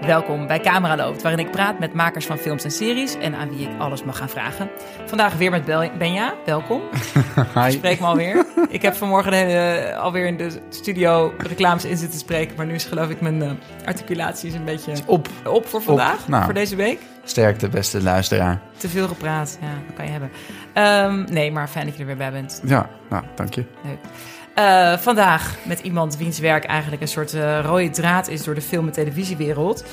Welkom bij Camera Loopt, waarin ik praat met makers van films en series en aan wie ik alles mag gaan vragen. Vandaag weer met Benja, welkom. Hi. Spreek me alweer. Ik heb vanmorgen hele, alweer in de studio reclames in zitten spreken, maar nu is geloof ik mijn eh, articulatie is een beetje Op. op voor vandaag, Nou. voor deze week. Sterkte, beste luisteraar. Te veel gepraat, ja, dat kan je hebben. Ehm, nee, maar fijn dat je er weer bij bent. Ja, nou, dank je. Leuk. Eh, vandaag met iemand wiens werk eigenlijk een soort eh, rode draad is door de film- en televisiewereld.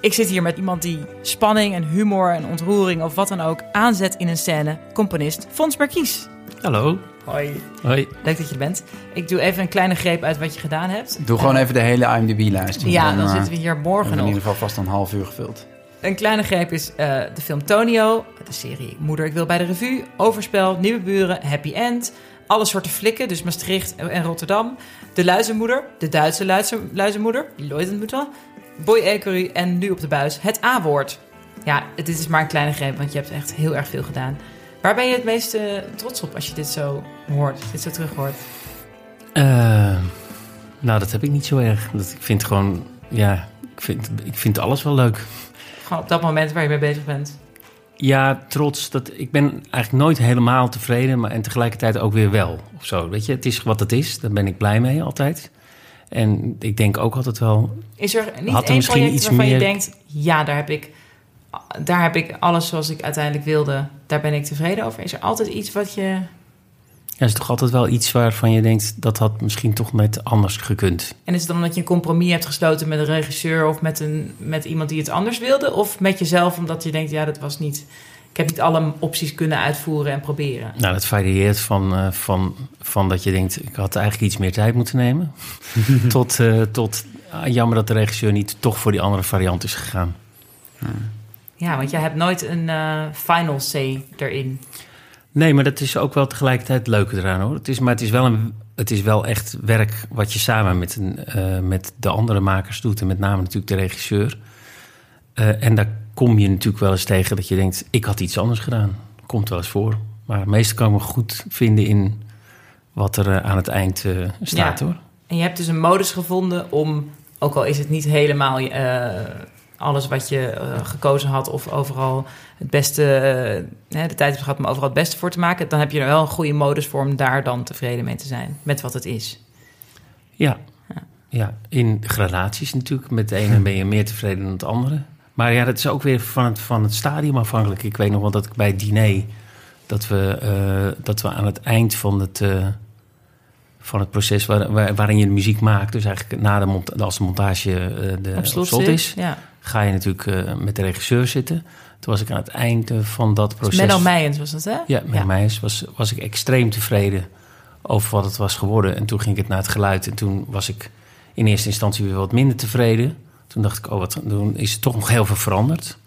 Ik zit hier met iemand die spanning en humor en ontroering of wat dan ook aanzet in een scène. Componist Fons Markies. Hallo. Hoi. Hoi. Leuk dat je er bent. Ik doe even een kleine greep uit wat je gedaan hebt. Doe gewoon even de hele IMDb-lijst. Ja, dan eh, zitten we hier morgen we in nog. ieder geval vast een half uur gevuld. Een kleine greep is eh, de film Tonio, de serie Moeder ik wil bij de revue, Overspel, Nieuwe Buren, Happy End, alle soorten flikken, dus Maastricht en Rotterdam, De Luizenmoeder, de Duitse luizen, luizenmoeder, Leutenmutter, Boy Ecurie en nu op de buis het A-woord. Ja, dit is maar een kleine greep, want je hebt echt heel erg veel gedaan. Waar ben je het meest eh, trots op als je dit zo hoort, dit zo terug hoort? Eh, nou, dat heb ik niet zo erg. Dat, ik vind gewoon, ja, ik vind, ik vind alles wel leuk. Gewoon op dat moment waar je mee bezig bent. Ja, trots. Dat, ik ben eigenlijk nooit helemaal tevreden, maar en tegelijkertijd ook weer wel. Of zo. Weet je, het is wat het is. Daar ben ik blij mee altijd. En ik denk ook altijd wel. Is er niet Had er één project iets waarvan je denkt... ja, daar heb, ik, daar heb ik alles zoals ik uiteindelijk wilde. Daar ben ik tevreden over. Is er altijd iets wat je... Ja, is toch altijd wel iets waarvan je denkt dat had misschien toch net anders gekund. En is het dan omdat je een compromis hebt gesloten met een regisseur... of met, een, met iemand die het anders wilde? Of met jezelf omdat je denkt, ja, dat was niet... Ik heb niet alle opties kunnen uitvoeren en proberen. Nou, dat varieert van, eh, van, van dat je denkt, ik had eigenlijk iets meer tijd moeten nemen. tot, eh, tot ah, jammer dat de regisseur niet toch voor die andere variant is gegaan. Ja, want jij hebt nooit een eh, final say erin. Nee, maar dat is ook wel tegelijkertijd het leuke eraan hoor. Het is, maar het is, wel een, het is wel echt werk wat je samen met, een, eh, met de andere makers doet. En met name natuurlijk de regisseur. Eh, en daar kom je natuurlijk wel eens tegen dat je denkt, ik had iets anders gedaan. Komt wel eens voor. Maar meestal kan ik me goed vinden in wat er eh, aan het eind staat Ja. hoor. En je hebt dus een modus gevonden om, ook al is het niet helemaal alles wat je eh, gekozen had of overal het beste, eh, de tijd hebt gehad om overal het beste voor te maken, dan heb je er wel een goede modus voor om daar dan tevreden mee te zijn met wat het is. Ja. Ja. ja, in gradaties natuurlijk. Met de ene ben je meer tevreden dan het andere. Maar ja, dat is ook weer van het, van het stadium afhankelijk. Ik weet nog wel dat ik bij het diner... dat we, eh, dat we aan het eind van het, van het proces... Waar, waar- waarin je de muziek maakt... dus eigenlijk na de mont als de montage de, Op op slot, is... Ja. Ga je natuurlijk eh, met de regisseur zitten. Toen was ik aan het eind eh, van dat proces... Menno Meijens was dat, hè? Ja, met mij was, was ik extreem tevreden over wat het was geworden. En toen ging ik het naar het geluid. En toen was ik in eerste instantie weer wat minder tevreden. Toen dacht ik, oh, wat, toen is het toch nog heel veel veranderd.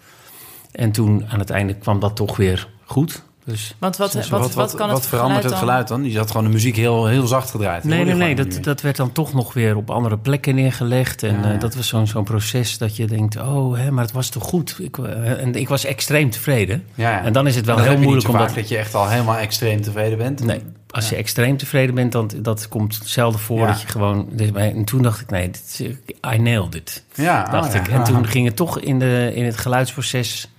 En toen aan het einde kwam dat toch weer goed. Dus Want wat, wat, wat, kan het verandert het geluid dan? Die zat gewoon de muziek heel, heel zacht gedraaid. nee, nee, nee, dat, dat werd dan toch nog weer op andere plekken neergelegd. En Ja, eh, dat was zo'n zo'n proces dat je denkt, oh, hè, maar het was toch goed. Ik, eh, en ik was extreem tevreden. Ja, ja. En dan is het wel heel moeilijk niet zo om vaak dat dat je echt al helemaal extreem tevreden bent. Nee, als je extreem tevreden bent, dan dat komt zelden voor Ja. dat je gewoon. dus En toen dacht ik, nee, dit, I nailed it. Ja, oh, Dacht ja. ik. En toen ging het toch in, de, in het geluidsproces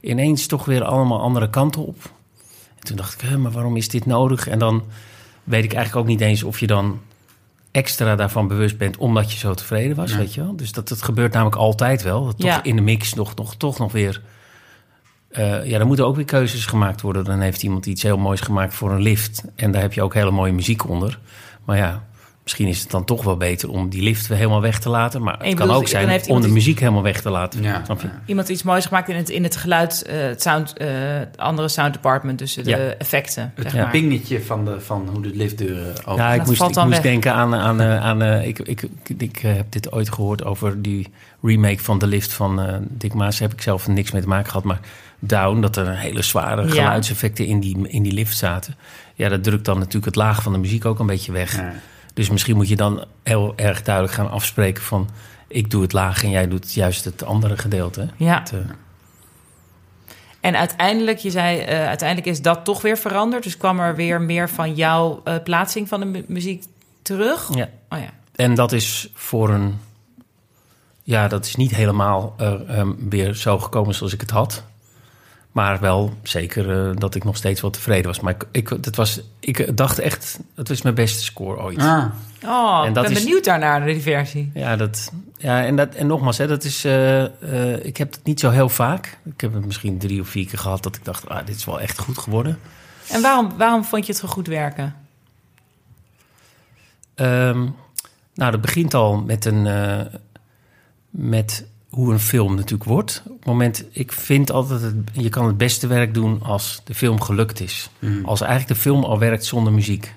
ineens toch weer allemaal andere kanten op. En toen dacht ik, hè, maar waarom is dit nodig? En dan weet ik eigenlijk ook niet eens of je dan extra daarvan bewust bent omdat je zo tevreden was, weet je wel. Dus dat, dat gebeurt namelijk altijd wel. Dat Ja. toch in de mix nog, nog, toch nog weer... eh, ja, er moeten ook weer keuzes gemaakt worden. Dan heeft iemand iets heel moois gemaakt voor een lift. En daar heb je ook hele mooie muziek onder. Maar ja, misschien is het dan toch wel beter om die lift weer helemaal weg te laten. Maar het kan bedoelt, ook zijn om iemand de iets- muziek helemaal weg te laten. Ja, Snap je? ja. Iemand iets moois gemaakt in het, in het geluid, eh, het sound, eh, het andere sound department, dus de Ja. effecten. Het zeg ja. maar. pingetje van, de, van hoe de liftdeuren open. Ja, ik moest, ik moest denken aan... aan, eh, aan eh, ik ik, ik, ik heb dit ooit gehoord over die remake van The Lift van eh, Dick Maas. Daar heb ik zelf niks mee te maken gehad. Maar Down, dat er hele zware Ja. geluidseffecten in die, in die lift zaten. Ja, dat drukt dan natuurlijk het laag van de muziek ook een beetje weg. Ja. Dus misschien moet je dan heel erg duidelijk gaan afspreken van... ik doe het laag en jij doet juist het andere gedeelte. Ja. Het, eh, En uiteindelijk, je zei, eh, uiteindelijk is dat toch weer veranderd. Dus kwam er weer meer van jouw eh, plaatsing van de mu- muziek terug. ja. Oh ja. En dat is voor een... ja, dat is niet helemaal eh, ehm, weer zo gekomen zoals ik het had. Maar wel zeker eh, dat ik nog steeds wel tevreden was. Maar ik, ik, dat was, ik dacht echt, het was mijn beste score ooit. Ah, Oh, En ik dat ben is- benieuwd daarnaar, naar die versie. Ja, dat, ja en, dat, en nogmaals, hè, dat is, eh, eh, ik heb het niet zo heel vaak. Ik heb het misschien drie of vier keer gehad dat ik dacht, ah, dit is wel echt goed geworden. En waarom, waarom vond je het zo goed werken? Ehm, nou, dat begint al met, een, eh, met hoe een film natuurlijk wordt. Op het moment, ik vind altijd, het, je kan het beste werk doen als de film gelukt is. mm. Als eigenlijk de film al werkt zonder muziek.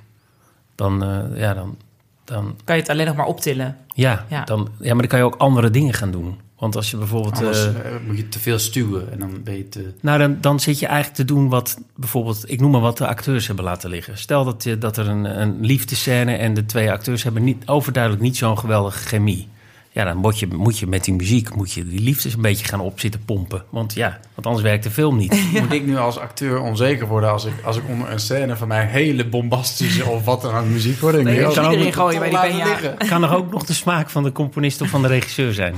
Dan, eh, ja, dan, dan, Kan je het alleen nog maar optillen? ja, Ja. Dan, ja, maar dan kan je ook andere dingen gaan doen. Want als je bijvoorbeeld... Anders eh, eh, moet je te veel stuwen en dan ben je te... Nou, dan, dan zit je eigenlijk te doen wat bijvoorbeeld, ik noem maar wat de acteurs hebben laten liggen. Stel dat, je, dat er een, een liefdescène en de twee acteurs hebben niet, overduidelijk niet zo'n geweldige chemie. Ja, dan moet je, moet je met die muziek moet je die liefdes een beetje gaan opzitten pompen. Want ja, want anders werkt de film niet. Moet ik nu als acteur onzeker worden als ik, als ik onder een scène van mij hele bombastische of wat dan ook muziek hoor? ik, Nee, oh, kan gooien bij toch die kan er ook nog de smaak van de componist of van de regisseur zijn.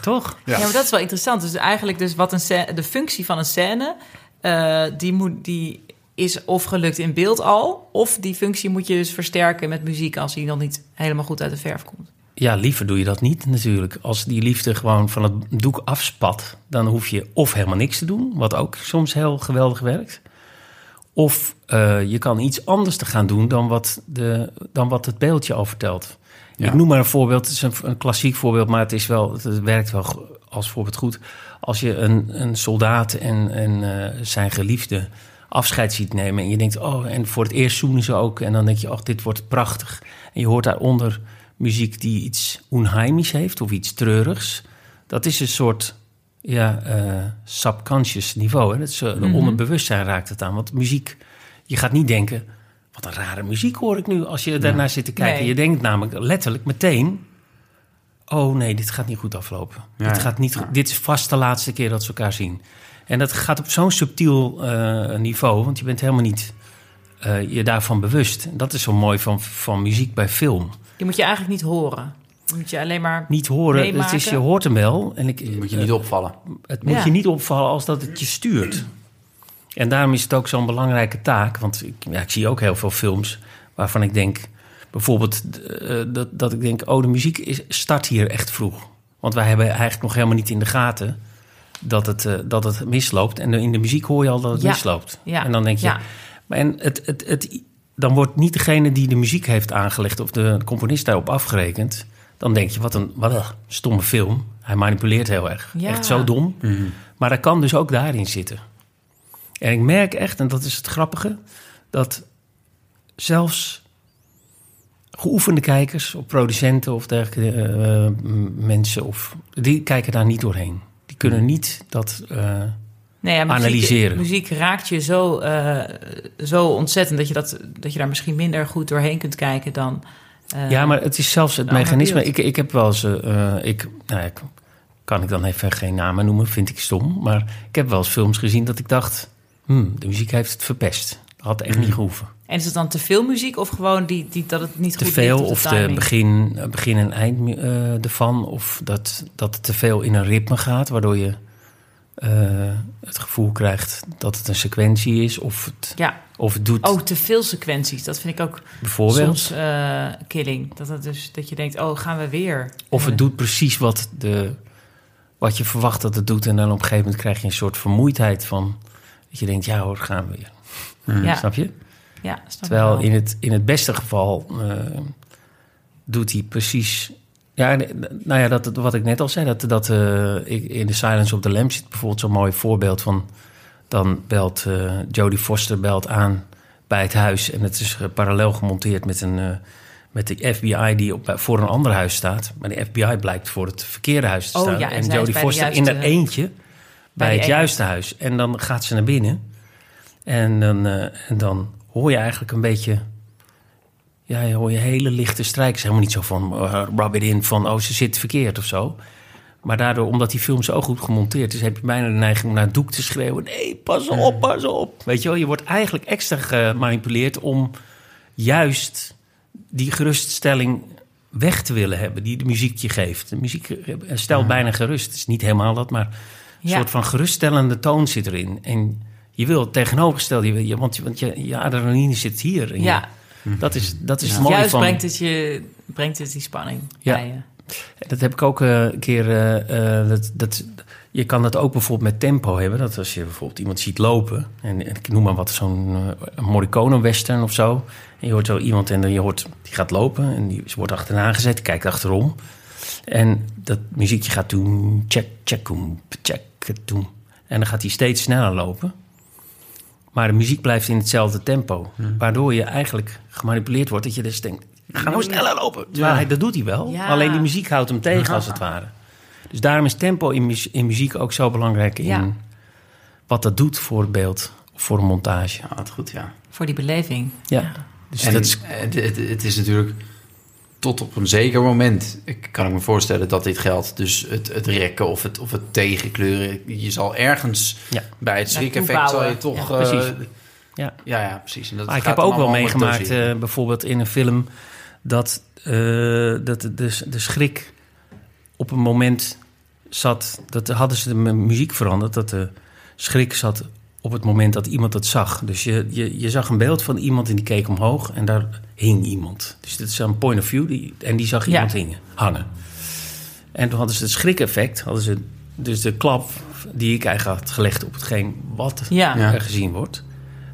Toch? Ja. Ja. maar dat is wel interessant. Dus eigenlijk dus wat een de functie van een scène, eh, die, moet, die is of gelukt in beeld al, of die functie moet je dus versterken met muziek als die nog niet helemaal goed uit de verf komt. Ja, liever doe je dat niet natuurlijk. Als die liefde gewoon van het doek afspat, dan hoef je of helemaal niks te doen, wat ook soms heel geweldig werkt. Of eh, je kan iets anders te gaan doen dan wat, de, dan wat het beeldje al vertelt. Ja. Ik noem maar een voorbeeld, het is een, een klassiek voorbeeld, maar het, is wel, het werkt wel als voorbeeld goed. Als je een, een soldaat en, en eh, zijn geliefde afscheid ziet nemen en je denkt, oh, en voor het eerst zoenen ze ook. En dan denk je, oh, dit wordt prachtig. En je hoort daaronder muziek die iets onheimisch heeft of iets treurigs. Dat is een soort ja, eh, subconscious niveau. Hè? Dat is, de onderbewustzijn raakt het aan. Want muziek, je gaat niet denken... wat een rare muziek hoor ik nu als je daarnaar zit te kijken. Nee. Je denkt namelijk letterlijk meteen... oh nee, dit gaat niet goed aflopen. Ja, dit, gaat niet, ja. dit is vast de laatste keer dat ze elkaar zien. En dat gaat op zo'n subtiel eh, niveau... want je bent helemaal niet je daarvan bewust. Dat is zo mooi van, van muziek bij film Die moet je eigenlijk niet horen. Die moet je alleen maar... niet horen. Het is, je hoort hem wel. En ik, moet je niet opvallen. het moet Ja. je niet opvallen als dat het je stuurt. En daarom is het ook zo'n belangrijke taak. Want ik, ja, ik zie ook heel veel films waarvan ik denk... bijvoorbeeld eh, dat, dat ik denk... oh, de muziek is, start hier echt vroeg. Want wij hebben eigenlijk nog helemaal niet in de gaten... dat het, eh, dat het misloopt. En in de muziek hoor je al dat het Ja. misloopt. Ja. En dan denk je... Ja. Maar En het, het, het, dan wordt niet degene die de muziek heeft aangelegd... of de componist daarop afgerekend... dan denk je, wat een, wat een stomme film. Hij manipuleert heel erg. Ja. Echt zo dom. Mhm. Maar dat kan dus ook daarin zitten. En ik merk echt, en dat is het grappige, dat zelfs geoefende kijkers of producenten of dergelijke eh, mensen, of, die kijken daar niet doorheen. Die kunnen niet dat. eh, Nee, ja, muziek, Analyseren. Muziek raakt je zo, eh, zo ontzettend dat je, dat, dat je daar misschien minder goed doorheen kunt kijken dan... eh, ja, maar het is zelfs het mechanisme. Ik, ik heb wel eens. eh, ik, nou ja, kan ik dan even geen namen noemen, vind ik stom. Maar ik heb wel eens films gezien dat ik dacht: hmm, de muziek heeft het verpest. Dat had echt niet gehoeven. En is het dan te veel muziek of gewoon die, die, dat het niet te goed veel ligt op of de begin, begin en eind ervan. Of dat, dat het te veel in een ritme gaat, waardoor je eh, het gevoel krijgt dat het een sequentie is. Of het, Ja, of het doet oh, te veel sequenties. Dat vind ik ook bijvoorbeeld. soms eh, killing. Dat, het dus, dat je denkt, oh, gaan we weer? Of het doet precies wat, de, wat je verwacht dat het doet. En dan op een gegeven moment krijg je een soort vermoeidheid van... dat je denkt, ja hoor, gaan we weer. Ja, Snap je? ja, snap Terwijl in het, in het beste geval eh, doet hij precies. Ja, en, nou ja, dat, wat ik net al zei, dat, dat eh, ik in The Silence of the Lambs zit bijvoorbeeld zo'n mooi voorbeeld van. Dan belt eh, Jodie Foster belt aan bij het huis en het is eh, parallel gemonteerd met, een, eh, met de FBI die op, voor een ander huis staat. Maar de FBI blijkt voor het verkeerde huis te Oh staan. ja, en Jodie Foster in haar eentje bij, het ene. juiste huis. En dan gaat ze naar binnen. En dan, eh, en dan hoor je eigenlijk een beetje... Ja, je hoor je hele lichte strijkers. Helemaal niet zo van eh, rub it in van... oh, ze zit verkeerd of zo. Maar daardoor, omdat die film zo goed gemonteerd is... heb je bijna de neiging om naar het doek te schreeuwen... nee, pas op, pas op. Weet je wel, je wordt eigenlijk extra gemanipuleerd... om juist die geruststelling weg te willen hebben die de muziek je geeft. De muziek eh, stelt Ja. bijna gerust. Het is niet helemaal dat, maar een Ja. soort van geruststellende toon zit erin. En je wil het tegenovergestelde, je wil- want, je- want je, je adrenaline zit hier. En Ja, dat is, dat is Ja. het mooie juist van... brengt, het je, brengt het die spanning Ja. bij je. Dat heb ik ook eh, een keer. eh, eh, dat, dat, je kan dat ook bijvoorbeeld met tempo hebben. Dat als je bijvoorbeeld iemand ziet lopen. En, en ik noem maar wat, zo'n eh, Morricone-western of zo. En je hoort zo iemand en dan je hoort, die gaat lopen. En die wordt achterna gezet, kijkt achterom. En dat muziekje gaat toen. Check, check, check, toen. En dan gaat hij steeds sneller lopen. Maar de muziek blijft in hetzelfde tempo. Waardoor je eigenlijk gemanipuleerd wordt. Dat je dus denkt, ga nou sneller lopen. Hij, dat doet hij wel. Ja. Alleen die muziek houdt hem tegen, als het ware. Dus daarom is tempo in, mu- in muziek ook zo belangrijk. In Ja. wat dat doet voor het beeld, voor een montage. Ja, wat goed, ja. Voor die beleving. Ja. Dus en dat is, het, het, het is natuurlijk tot op een zeker moment, ik kan ik me voorstellen dat dit geldt. Dus het, het rekken of het, of het tegenkleuren. Je zal ergens Ja. bij het schrik-effect zal je toch... Ja, eh. Ja. ja, ja, precies. En dat Maar ik heb ook wel meegemaakt, eh, bijvoorbeeld in een film, dat, eh, dat de, de, de schrik op een moment zat. Dat hadden ze de mu- muziek veranderd, dat de schrik zat op het moment dat iemand het zag. Dus je, je, je zag een beeld van iemand en die keek omhoog en daar hing iemand. Dus dit is een point of view die, en die zag Ja. iemand hingen, hangen. En toen hadden ze het schrik-effect, hadden ze dus de klap die ik eigenlijk had gelegd op hetgeen wat Ja. Er gezien wordt,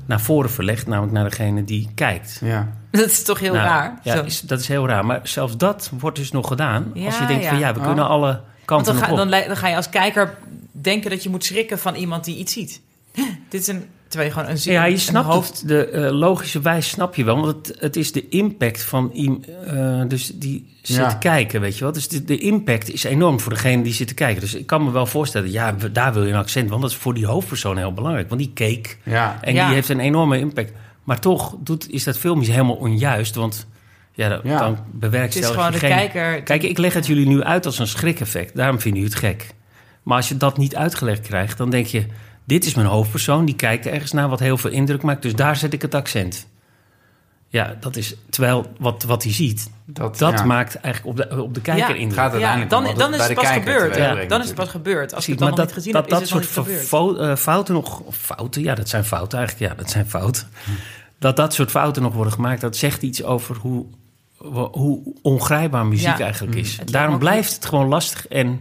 naar voren verlegd, namelijk naar degene die kijkt. Ja. Dat is toch heel Nou, raar. Ja, is, dat is heel raar. Maar zelfs dat wordt dus nog gedaan. als je Ja, denkt van ja. we Oh. kunnen alle Want kanten dan ga, op. dan ga je als kijker denken dat je moet schrikken van iemand die iets ziet. Dit is een... Terwijl je gewoon een zin ja, je snapt hoofd... het. De eh, logische wijze snap je wel. Want het, het is de impact van iemand eh, dus die zit Ja. te kijken, weet je wel. Dus de, de impact is enorm voor degene die zit te kijken. Dus ik kan me wel voorstellen, ja, daar wil je een accent. Want dat is voor die hoofdpersoon heel belangrijk. Want die keek Ja. en Ja. die heeft een enorme impact. Maar toch doet, is dat filmpje helemaal onjuist. Want ja, dan, Ja. dan Het is bewerkstellig gewoon je de geen... kijker... Kijk, ik leg het jullie nu uit als een schrik-effect. Daarom vinden jullie het gek. Maar als je dat niet uitgelegd krijgt, dan denk je... dit is mijn hoofdpersoon, die kijkt ergens naar wat heel veel indruk maakt. Dus daar zet ik het accent. Ja, dat is... Terwijl wat, wat hij ziet, Dat, dat ja. maakt eigenlijk op de, op de kijker Ja. indruk. Gaat Ja, dan, om dan is het pas kijker gebeurd. Ja, dan is het pas gebeurd. Als je het dan nog niet gezien dat, hebt, is dat het nog soort gebeurd. eh, fouten nog... Fouten, ja, dat zijn fouten eigenlijk. Ja, dat zijn fouten. Dat dat soort fouten nog worden gemaakt... dat zegt iets over hoe, hoe ongrijpbaar muziek Ja. eigenlijk is. Het lijkt Daarom blijft het gewoon lastig en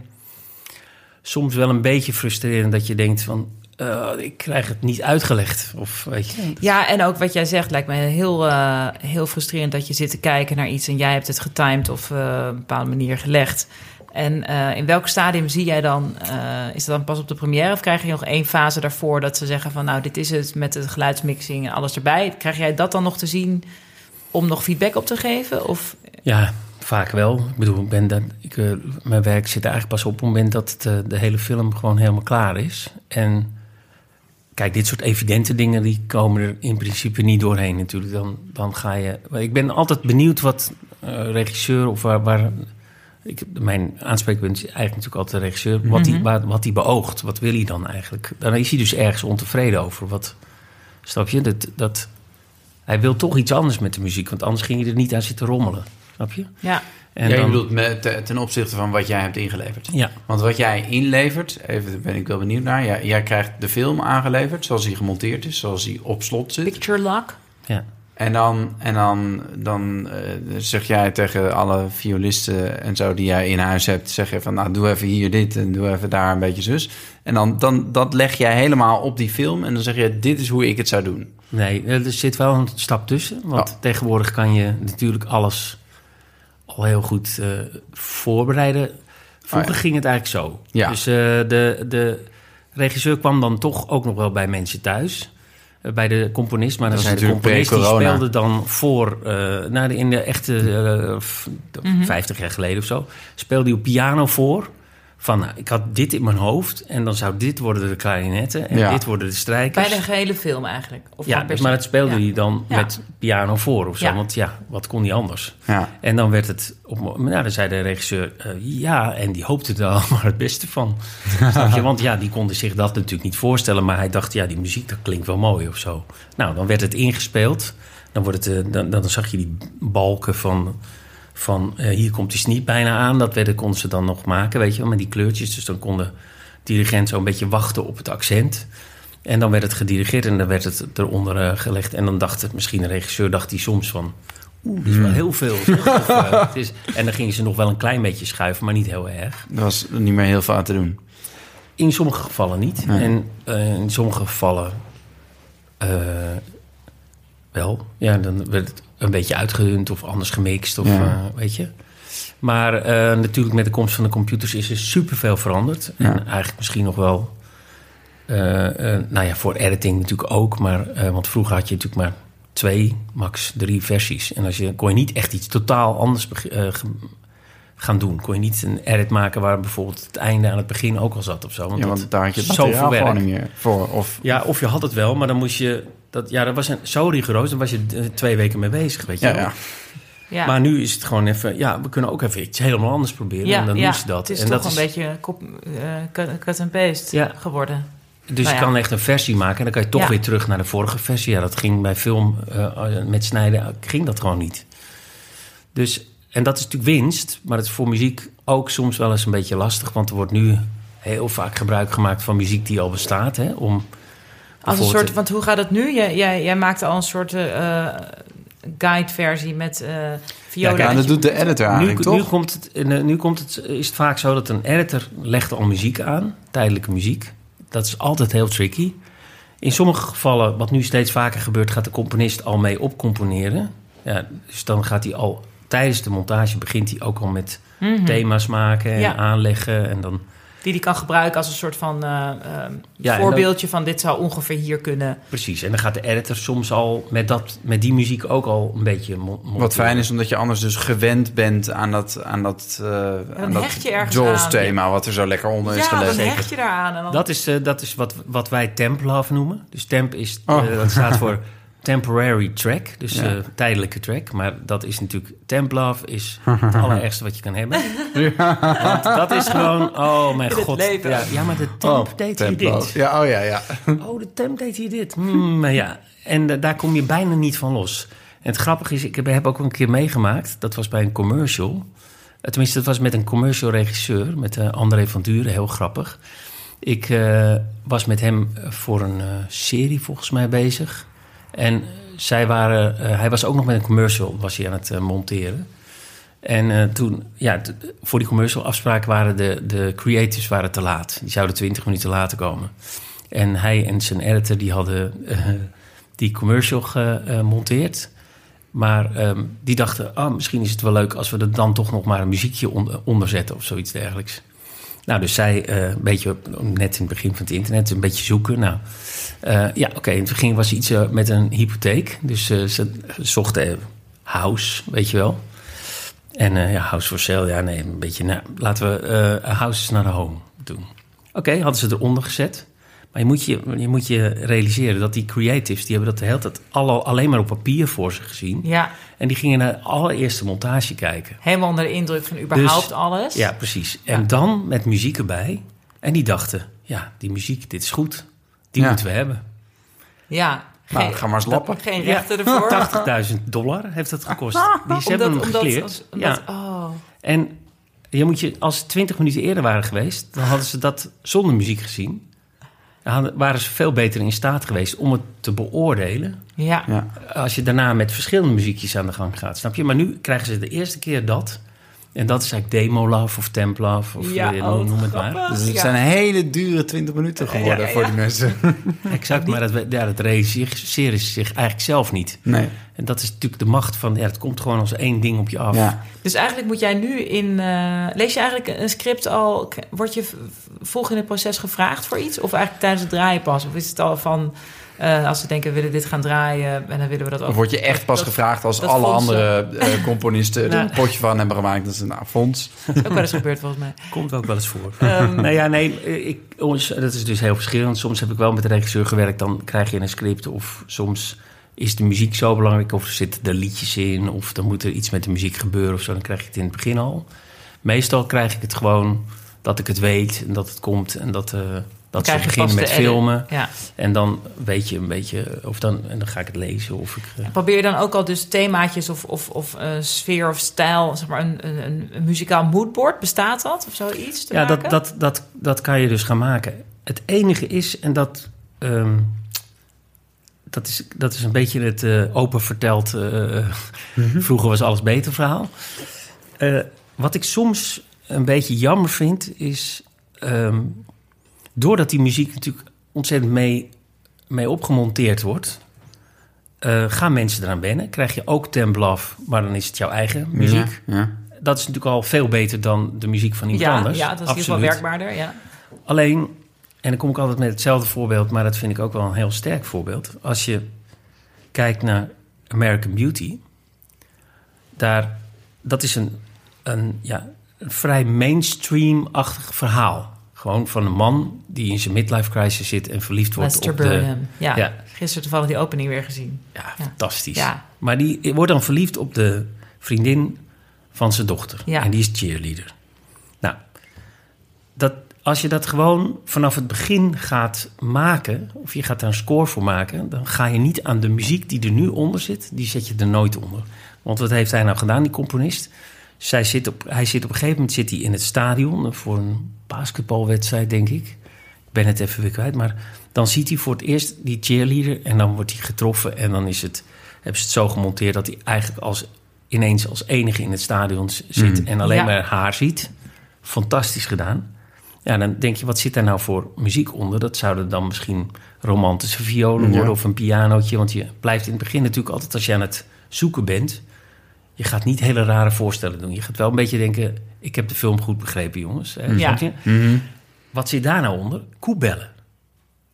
soms wel een beetje frustrerend... dat je denkt van, eh, ik krijg het niet uitgelegd. Of weet je... Ja, en ook wat jij zegt lijkt me heel, eh, heel frustrerend dat je zit te kijken naar iets en jij hebt het getimed of eh, op een bepaalde manier gelegd. En in welk stadium zie jij dan? is dat dan pas op de première of krijg je nog één fase daarvoor dat ze zeggen van nou dit is het met de geluidsmixing en alles erbij? Krijg jij dat dan nog te zien om nog feedback op te geven? Of Ja, vaak wel. Ik bedoel, ik ben dat, ik, mijn werk zit er eigenlijk pas op op het moment dat eh, de hele film gewoon helemaal klaar is. En kijk, dit soort evidente dingen die komen er in principe niet doorheen natuurlijk. Dan, dan ga je. Ik ben altijd benieuwd wat eh, regisseur of waar. waar ik, mijn aanspreekpunt is eigenlijk natuurlijk altijd de regisseur. Wat die, Mhm. wat die beoogt. Wat wil hij dan eigenlijk? Dan is hij dus ergens ontevreden over. Wat, snap je? Dat, dat, hij wil toch iets anders met de muziek. Want anders ging je er niet aan zitten rommelen. Snap je? ja, En ja, je dan- bedoelt met, te- ten opzichte van wat jij hebt ingeleverd. Ja, Want wat jij inlevert, even daar ben ik wel benieuwd naar. Jij, jij krijgt de film aangeleverd zoals hij gemonteerd is, zoals hij op slot zit. picture lock. ja. En dan, en dan, dan eh, zeg jij tegen alle violisten en zo die jij in huis hebt, zeg je van nou doe even hier dit en doe even daar een beetje zus. En dan, dan dat leg jij helemaal op die film en dan zeg je dit is hoe ik het zou doen. Nee, er zit wel een stap tussen. Want Oh. tegenwoordig kan je natuurlijk alles al heel goed eh, voorbereiden. Vroeger Oh ja. ging het eigenlijk zo. Ja. Dus eh, de, de regisseur kwam dan toch ook nog wel bij mensen thuis. eh, bij de componist. Maar dan zei de componist die speelde dan voor... eh nou, de- in de echte eh, f- Mhm. 50 jaar geleden of zo... speelde hij op piano voor... Van, nou, ik had dit in mijn hoofd en dan zou dit worden de klarinetten en Ja. dit worden de strijkers. Bij de gehele film eigenlijk. Of Ja, dus, maar het speelde Ja. hij dan Ja. met piano voor of zo. Ja. Want ja, wat kon hij anders? Ja. En dan werd het... Op, nou, dan zei de regisseur... eh, ja, en die hoopte er allemaal het beste van. Je? Want ja, die konden zich dat natuurlijk niet voorstellen. Maar hij dacht, ja, die muziek, dat klinkt wel mooi of zo. Nou, dan werd het ingespeeld. Dan, wordt het, eh, dan, dan zag je die balken van van eh, hier komt die sniet bijna aan. Dat werden, konden ze dan nog maken, weet je wel, met die kleurtjes. Dus dan kon de dirigent zo een beetje wachten op het accent. En dan werd het gedirigeerd en dan werd het eronder eh, gelegd. En dan dacht het misschien, de regisseur dacht hij soms van... Oeh, dit is wel heel veel. Of, eh, het is, en dan gingen ze nog wel een klein beetje schuiven, maar niet heel erg. Er was niet meer heel veel aan te doen. In sommige gevallen niet. Nee. En in sommige gevallen wel. Ja, dan werd het een beetje uitgedund of anders gemixt. Of, Ja. eh, weet je. Maar eh, natuurlijk met de komst van de computers is er superveel veranderd. Ja. En eigenlijk misschien nog wel... eh, nou ja, voor editing natuurlijk ook. Maar, want vroeger had je natuurlijk maar twee, max drie versies. En als je, kon je niet echt iets totaal anders gaan doen. Kon je niet een edit maken waar bijvoorbeeld het einde aan het begin ook al zat of zo. Want ja, want daar had je het niet meer voor. Of, Ja, of je had het wel, maar dan moest je... Dat, ja, dat was een, zo rigoureus, dan was je eh, twee weken mee bezig, weet je ja, ja. Ja. Maar nu is het gewoon even... Ja, we kunnen ook even iets helemaal anders proberen. en dan ze dat. Het is en toch dat een beetje kop, eh, cut, cut and paste Ja. geworden. Dus Nou je ja. kan echt een versie maken en dan kan je toch Ja. weer terug naar de vorige versie. Ja, dat ging bij film eh, met snijden, ging dat gewoon niet. Dus, en dat is natuurlijk winst, maar het is voor muziek ook soms wel eens een beetje lastig. Want er wordt nu heel vaak gebruik gemaakt van muziek die al bestaat. Hè, om Als een soort, want hoe gaat het nu? Jij, jij, jij maakte al een soort eh guide-versie met eh viola. Ja, dat doet de editor eigenlijk, nu, toch? Nu komt, het, eh, nu komt het, is het vaak zo dat een editor legt al muziek aan, tijdelijke muziek. Dat is altijd heel tricky. In sommige gevallen, wat nu steeds vaker gebeurt, gaat de componist al mee opcomponeren. Ja, dus dan gaat hij al tijdens de montage begint hij ook al met Mhm. thema's maken en Ja. aanleggen. En dan, Die die kan gebruiken als een soort van eh, eh, Ja, en voorbeeldje van dit zou ongeveer hier kunnen. precies. En dan gaat de editor soms al met, dat, met die muziek ook al een beetje Wat fijn is, omdat je anders dus gewend bent aan dat, aan dat, eh aan dat hecht je ergens Jaws aan. thema, wat er zo lekker onder is Ja, dan gelegd. hecht je daaraan. En dan, Dat is, eh, dat is wat, wat wij temp love noemen. Dus temp is, Oh. dat staat voor temporary track, dus Ja. eh, tijdelijke track. Maar dat is natuurlijk, temp love is het allerergste wat je kan hebben. Want dat is gewoon, oh mijn In het god. leven. Ja, ja, maar de temp deed hier Tempo. dit. Ja, oh ja, ja. Oh, de temp deed hier dit. Maar ja, en daar kom je bijna niet van los. En het grappige is, ik heb, heb ook een keer meegemaakt. Dat was bij een commercial. Eh, Tenminste, dat was met een commercial regisseur, met eh, André van Duren, heel grappig. Ik was met hem voor een serie volgens mij bezig. En zij waren, eh, hij was ook nog met een commercial was hij aan het eh, monteren. En eh, toen, ja, voor die commercial afspraak waren de, de creatives waren te laat. Die zouden 20 minuten later komen. En hij en zijn editor die hadden die commercial gemonteerd. Maar ehm, die dachten, ah, misschien is het wel leuk als we er dan toch nog maar een muziekje on- onder zetten of zoiets dergelijks. Nou, dus zij eh, een beetje, net in het begin van het internet, een beetje zoeken. Nou, ja, oké, in het begin was iets eh, met een hypotheek. Dus ze zochten house, weet je wel. En ja, house for sale, ja, nee, een beetje, nou, laten we houses naar de home doen. Oké, hadden ze eronder gezet. Maar je moet je, je moet je realiseren dat die creatives, die hebben dat de hele tijd alle, alleen maar op papier voor zich gezien. ja, En die gingen naar de allereerste montage kijken. helemaal onder de indruk van überhaupt Dus- alles. Ja, precies. En Ja. dan met muziek erbij. En die dachten, ja, die muziek, dit is goed. Die Ja. moeten we hebben. Ja, Nou, ga maar eens lappen. Geen rechten ervoor. 80.000 dollar heeft dat gekost. Die ze hebben hem gekleerd. ja. oh. En je moet je, als ze 20 minuten eerder waren geweest, dan hadden ze dat zonder muziek gezien. Waren ze veel beter in staat geweest om het te beoordelen. Ja. Ja. Als je daarna met verschillende muziekjes aan de gang gaat, snap je? Maar nu krijgen ze de eerste keer dat. En dat is eigenlijk demo love of temp love of Ja, eh, oh, noem het maar. Dus het Ja. zijn hele dure 20 minuten geworden Ja, ja, voor die mensen. Exact, maar dat, ja, dat realiseren ze zich eigenlijk zelf niet. Nee. En dat is natuurlijk de macht van, ja, het komt gewoon als één ding op je af. Ja. Dus eigenlijk moet jij nu in... eh, lees je eigenlijk een script al... Word je vroeg in het proces gevraagd voor iets? Of eigenlijk tijdens het draaien pas? Of is het al van... eh, als ze denken, we willen dit gaan draaien... en dan willen we dat ook... Of word je echt pas dat- gevraagd als alle fondsen. andere eh, componisten er een potje van hebben gemaakt. Dat is een fonds. ook wel eens gebeurd volgens mij. Komt ook wel eens voor. Ehm, nou ja, nee, ik, ons- dat is dus heel verschillend. Soms heb ik wel met de regisseur gewerkt, dan krijg je een script. Of soms is de muziek zo belangrijk, of er zitten er liedjes in, of dan moet er iets met de muziek gebeuren of zo. Dan krijg je het in het begin al. Meestal krijg ik het gewoon dat ik het weet en dat het komt en dat, eh, Dat krijg ze beginnen met filmen. Ja. En dan weet je een beetje, of dan, en dan ga ik het lezen. Of ik, eh, Probeer je dan ook al dus themaatjes of, of, of eh, sfeer of stijl, zeg maar een, een, een, een muzikaal moodboard, bestaat dat of zoiets te ja, maken? dat, dat, dat, dat kan je dus gaan maken. Het enige is, en dat, ehm, dat, is, dat is een beetje het eh, open verteld... eh, vroeger was alles beter verhaal. Eh, wat ik soms een beetje jammer vind, is... ehm, doordat die muziek natuurlijk ontzettend mee, mee opgemonteerd wordt... eh, gaan mensen eraan wennen. Krijg je ook tempo af, maar dan is het jouw eigen muziek. Ja, ja. Dat is natuurlijk al veel beter dan de muziek van iemand ja, anders. ja, dat is in ieder geval Absoluut. werkbaarder. Ja. Alleen, en dan kom ik altijd met hetzelfde voorbeeld, maar dat vind ik ook wel een heel sterk voorbeeld. Als je kijkt naar American Beauty, daar, dat is een, een, ja, een vrij mainstream-achtig verhaal. Gewoon van een man die in zijn midlife crisis zit en verliefd wordt Lester op de... Burnham. Ja. Ja. Gisteren toevallig die opening weer gezien. Ja, Ja. fantastisch. Ja. Maar die wordt dan verliefd op de vriendin van zijn dochter. En die is cheerleader. Nou, dat, als je dat gewoon vanaf het begin gaat maken... of je gaat daar een score voor maken... dan ga je niet aan de muziek die er nu onder zit... die zet je er nooit onder. Want wat heeft hij nou gedaan, die componist? Zij zit op, hij zit op een gegeven moment zit hij in het stadion... voor een basketbalwedstrijd, denk ik. Ik ben het even weer kwijt, maar dan ziet hij voor het eerst die cheerleader en dan wordt hij getroffen en dan is het, hebben ze het zo gemonteerd dat hij eigenlijk als, ineens als enige in het stadion zit Mm. en alleen Ja. maar haar ziet. Fantastisch gedaan. Ja, dan denk je, wat zit daar nou voor muziek onder? Dat zouden dan misschien romantische violen Ja. worden of een pianootje. Want je blijft in het begin natuurlijk altijd als je aan het zoeken bent... je gaat niet hele rare voorstellen doen. Je gaat wel een beetje denken, ik heb de film goed begrepen, jongens. Hè, Ja. je? Mhm. Wat zit daar nou onder? Koebellen.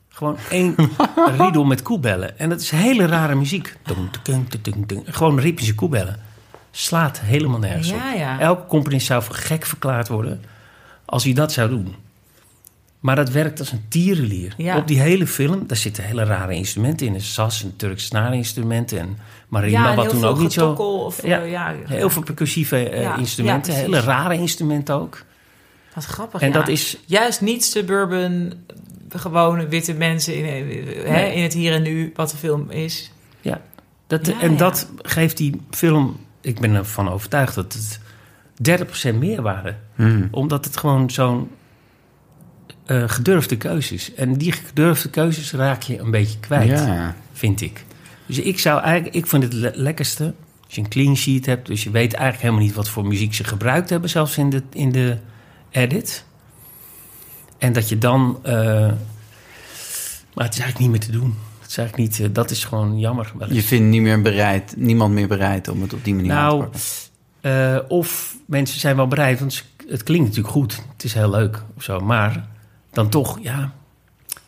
Gewoon één riedel met koebellen. En dat is hele rare muziek. Gewoon ritmische koebellen. Slaat helemaal nergens Ja, op. ja. Elke componist zou voor gek verklaard worden als hij dat zou doen. Maar dat werkt als een tierenlier. Ja. Op die hele film, daar zitten hele rare instrumenten in. Een sas, een Turks snaarinstrumenten en marimba, ja, en wat heel toen veel ook niet zo... getokkel Of, Ja, eh, ja, Heel veel percussieve eh, Ja, instrumenten, hele rare instrumenten ook. Wat grappig. En ja. dat is Juist niet suburban, gewone witte mensen in, eh, hè, Nee. in het hier en nu, wat de film is. Ja, dat, Ja, en ja. dat geeft die film... Ik ben ervan overtuigd dat het 30% meerwaarde. Mhm. Omdat het gewoon zo'n eh, gedurfde keuze is. En die gedurfde keuzes raak je een beetje kwijt, Ja. vind ik. Dus ik zou eigenlijk... Ik vind het le- lekkerste als je een clean sheet hebt... dus je weet eigenlijk helemaal niet wat voor muziek ze gebruikt hebben... zelfs in de, in de edit. En dat je dan... eh, maar het is eigenlijk niet meer te doen. Het is eigenlijk niet... eh, dat is gewoon jammer. wel. Je vindt niet meer bereid, niemand meer bereid om het op die manier aan te Nou, pakken. eh, of mensen zijn wel bereid, want het klinkt natuurlijk goed. Het is heel leuk of zo. Maar dan toch, ja,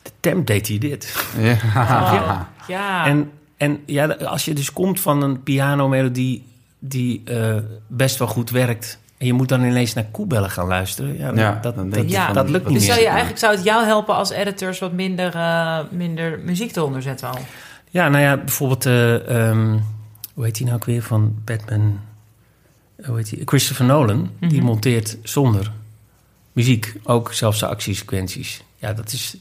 de temp deed hij dit. Ja. Oh, ja. En, en ja, als je dus komt van een pianomelodie die eh, best wel goed werkt... en je moet dan ineens naar koebellen gaan luisteren... ja, Ja, dat, dan dat, Ja, van, dat lukt niet dus meer. zou je eigenlijk zou het jou helpen als editors wat minder, eh, minder muziek eronder zetten al? Ja, nou ja, bijvoorbeeld... eh, ehm, hoe heet hij nou ook weer van Batman? Hoe heet hij? Christopher Nolan. Die Mhm. monteert zonder muziek. Ook zelfs de actiesequenties. Ja, dat is,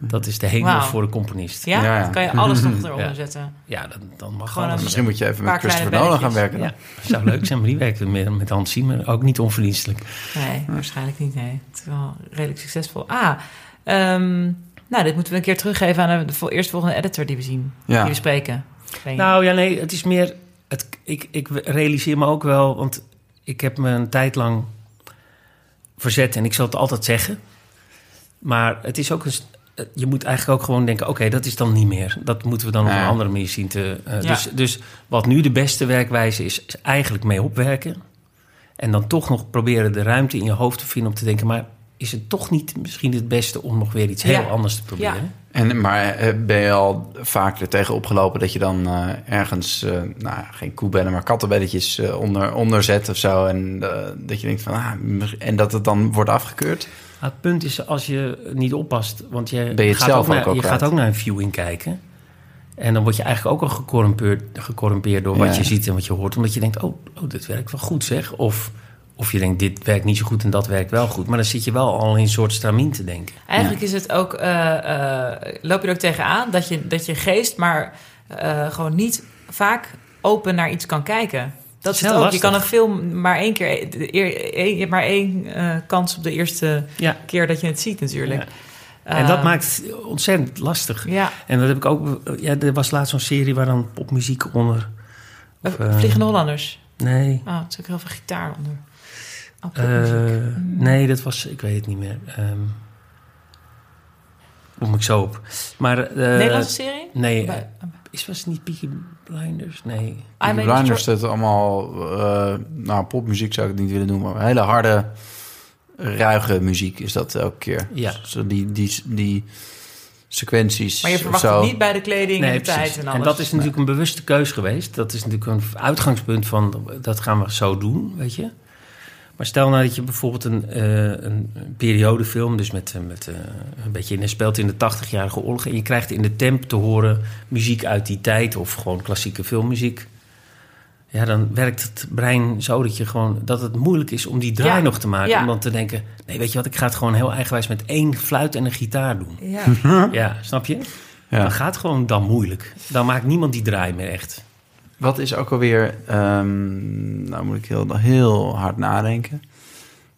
dat is de hemel voor de componist. Ja? Ja, ja. Dan kan je alles nog eronder Ja. zetten. Ja, dan, dan mag Gewoon alles. Misschien moet je even met Christopher Nolan gaan werken. dan. Ja, zou leuk zijn, maar die werkt met, met Hans Zimmer. Ook niet onverdienstelijk. Nee, waarschijnlijk niet. Nee. Het is wel redelijk succesvol. Ah, ehm, nou, dit moeten we een keer teruggeven aan de vol- eerstvolgende editor die we zien. Die Ja. we spreken. Nou ja, nee, het is meer... Het, ik, ik realiseer me ook wel, want ik heb me een tijd lang verzet... en ik zal het altijd zeggen. Maar het is ook een... st- Je moet eigenlijk ook gewoon denken... oké, dat is dan niet meer. Dat moeten we dan op een andere manier zien te... eh, Ja. dus, dus wat nu de beste werkwijze is... is eigenlijk mee opwerken. En dan toch nog proberen de ruimte in je hoofd te vinden... om te denken, maar is het toch niet misschien het beste... om nog weer iets heel Ja. anders te proberen? En, maar eh, ben je al vaak er tegen opgelopen dat je dan eh, ergens, eh, nou geen koebellen, maar kattenbelletjes onder, onder zet of zo. En dat je denkt van, ah, en dat het dan wordt afgekeurd? Maar het punt is, als je niet oppast... want je, gaat, zelf ook naar, ook al je gaat ook naar een viewing kijken... en dan word je eigenlijk ook al gecorrumpeerd, gecorrumpeerd door wat Ja. je ziet en wat je hoort... omdat je denkt, oh, oh dit werkt wel goed zeg. Of, Of je denkt, dit werkt niet zo goed en dat werkt wel goed. Maar dan zit je wel al in een soort stramien te denken. Eigenlijk is het ook, eh, eh, loop je er ook tegenaan dat je, dat je geest maar eh, gewoon niet vaak open naar iets kan kijken. Dat is het ook. lastig. Je kan een film maar één keer, je hebt maar één kans op de eerste Ja. keer dat je het ziet natuurlijk. Ja. En dat maakt het ontzettend lastig. Ja, En dat heb ik ook... Ja, er was laatst zo'n serie waar dan popmuziek onder... Of, Vliegende Hollanders. Nee. Oh, er is ook heel veel gitaar onder. Popmuziek. nee, dat was... Ik weet het niet meer. Ehm kom ik zo op. Maar... eh, Nederlandse serie? Nee, Bij- eh, is, was het niet Peaky Blinders? Nee. May Blinders dat allemaal... eh, nou, popmuziek zou ik het niet willen noemen. Maar hele harde, ruige muziek is dat elke keer. Ja. Zo die, die, die sequenties Maar je verwacht het niet bij de kleding en de tijd precies. en alles. dat is natuurlijk een bewuste keus geweest. Dat is natuurlijk een uitgangspunt van dat gaan we zo doen, weet je. Maar stel nou dat je bijvoorbeeld een, eh, een periodefilm, dus met, eh, met eh, een beetje in speelt in de 80-jarige oorlog, en je krijgt in de temp te horen muziek uit die tijd of gewoon klassieke filmmuziek. Ja, dan werkt het brein zo dat je gewoon dat het moeilijk is om die draai Ja, nog te maken. ja. Om dan te denken, nee, weet je wat, ik ga het gewoon heel eigenwijs met één fluit en een gitaar doen. Ja. Ja, snap je? Ja. Dan gaat gewoon dan moeilijk. Dan maakt niemand die draai meer echt. Wat is ook alweer... ehm, nou moet ik heel, heel hard nadenken.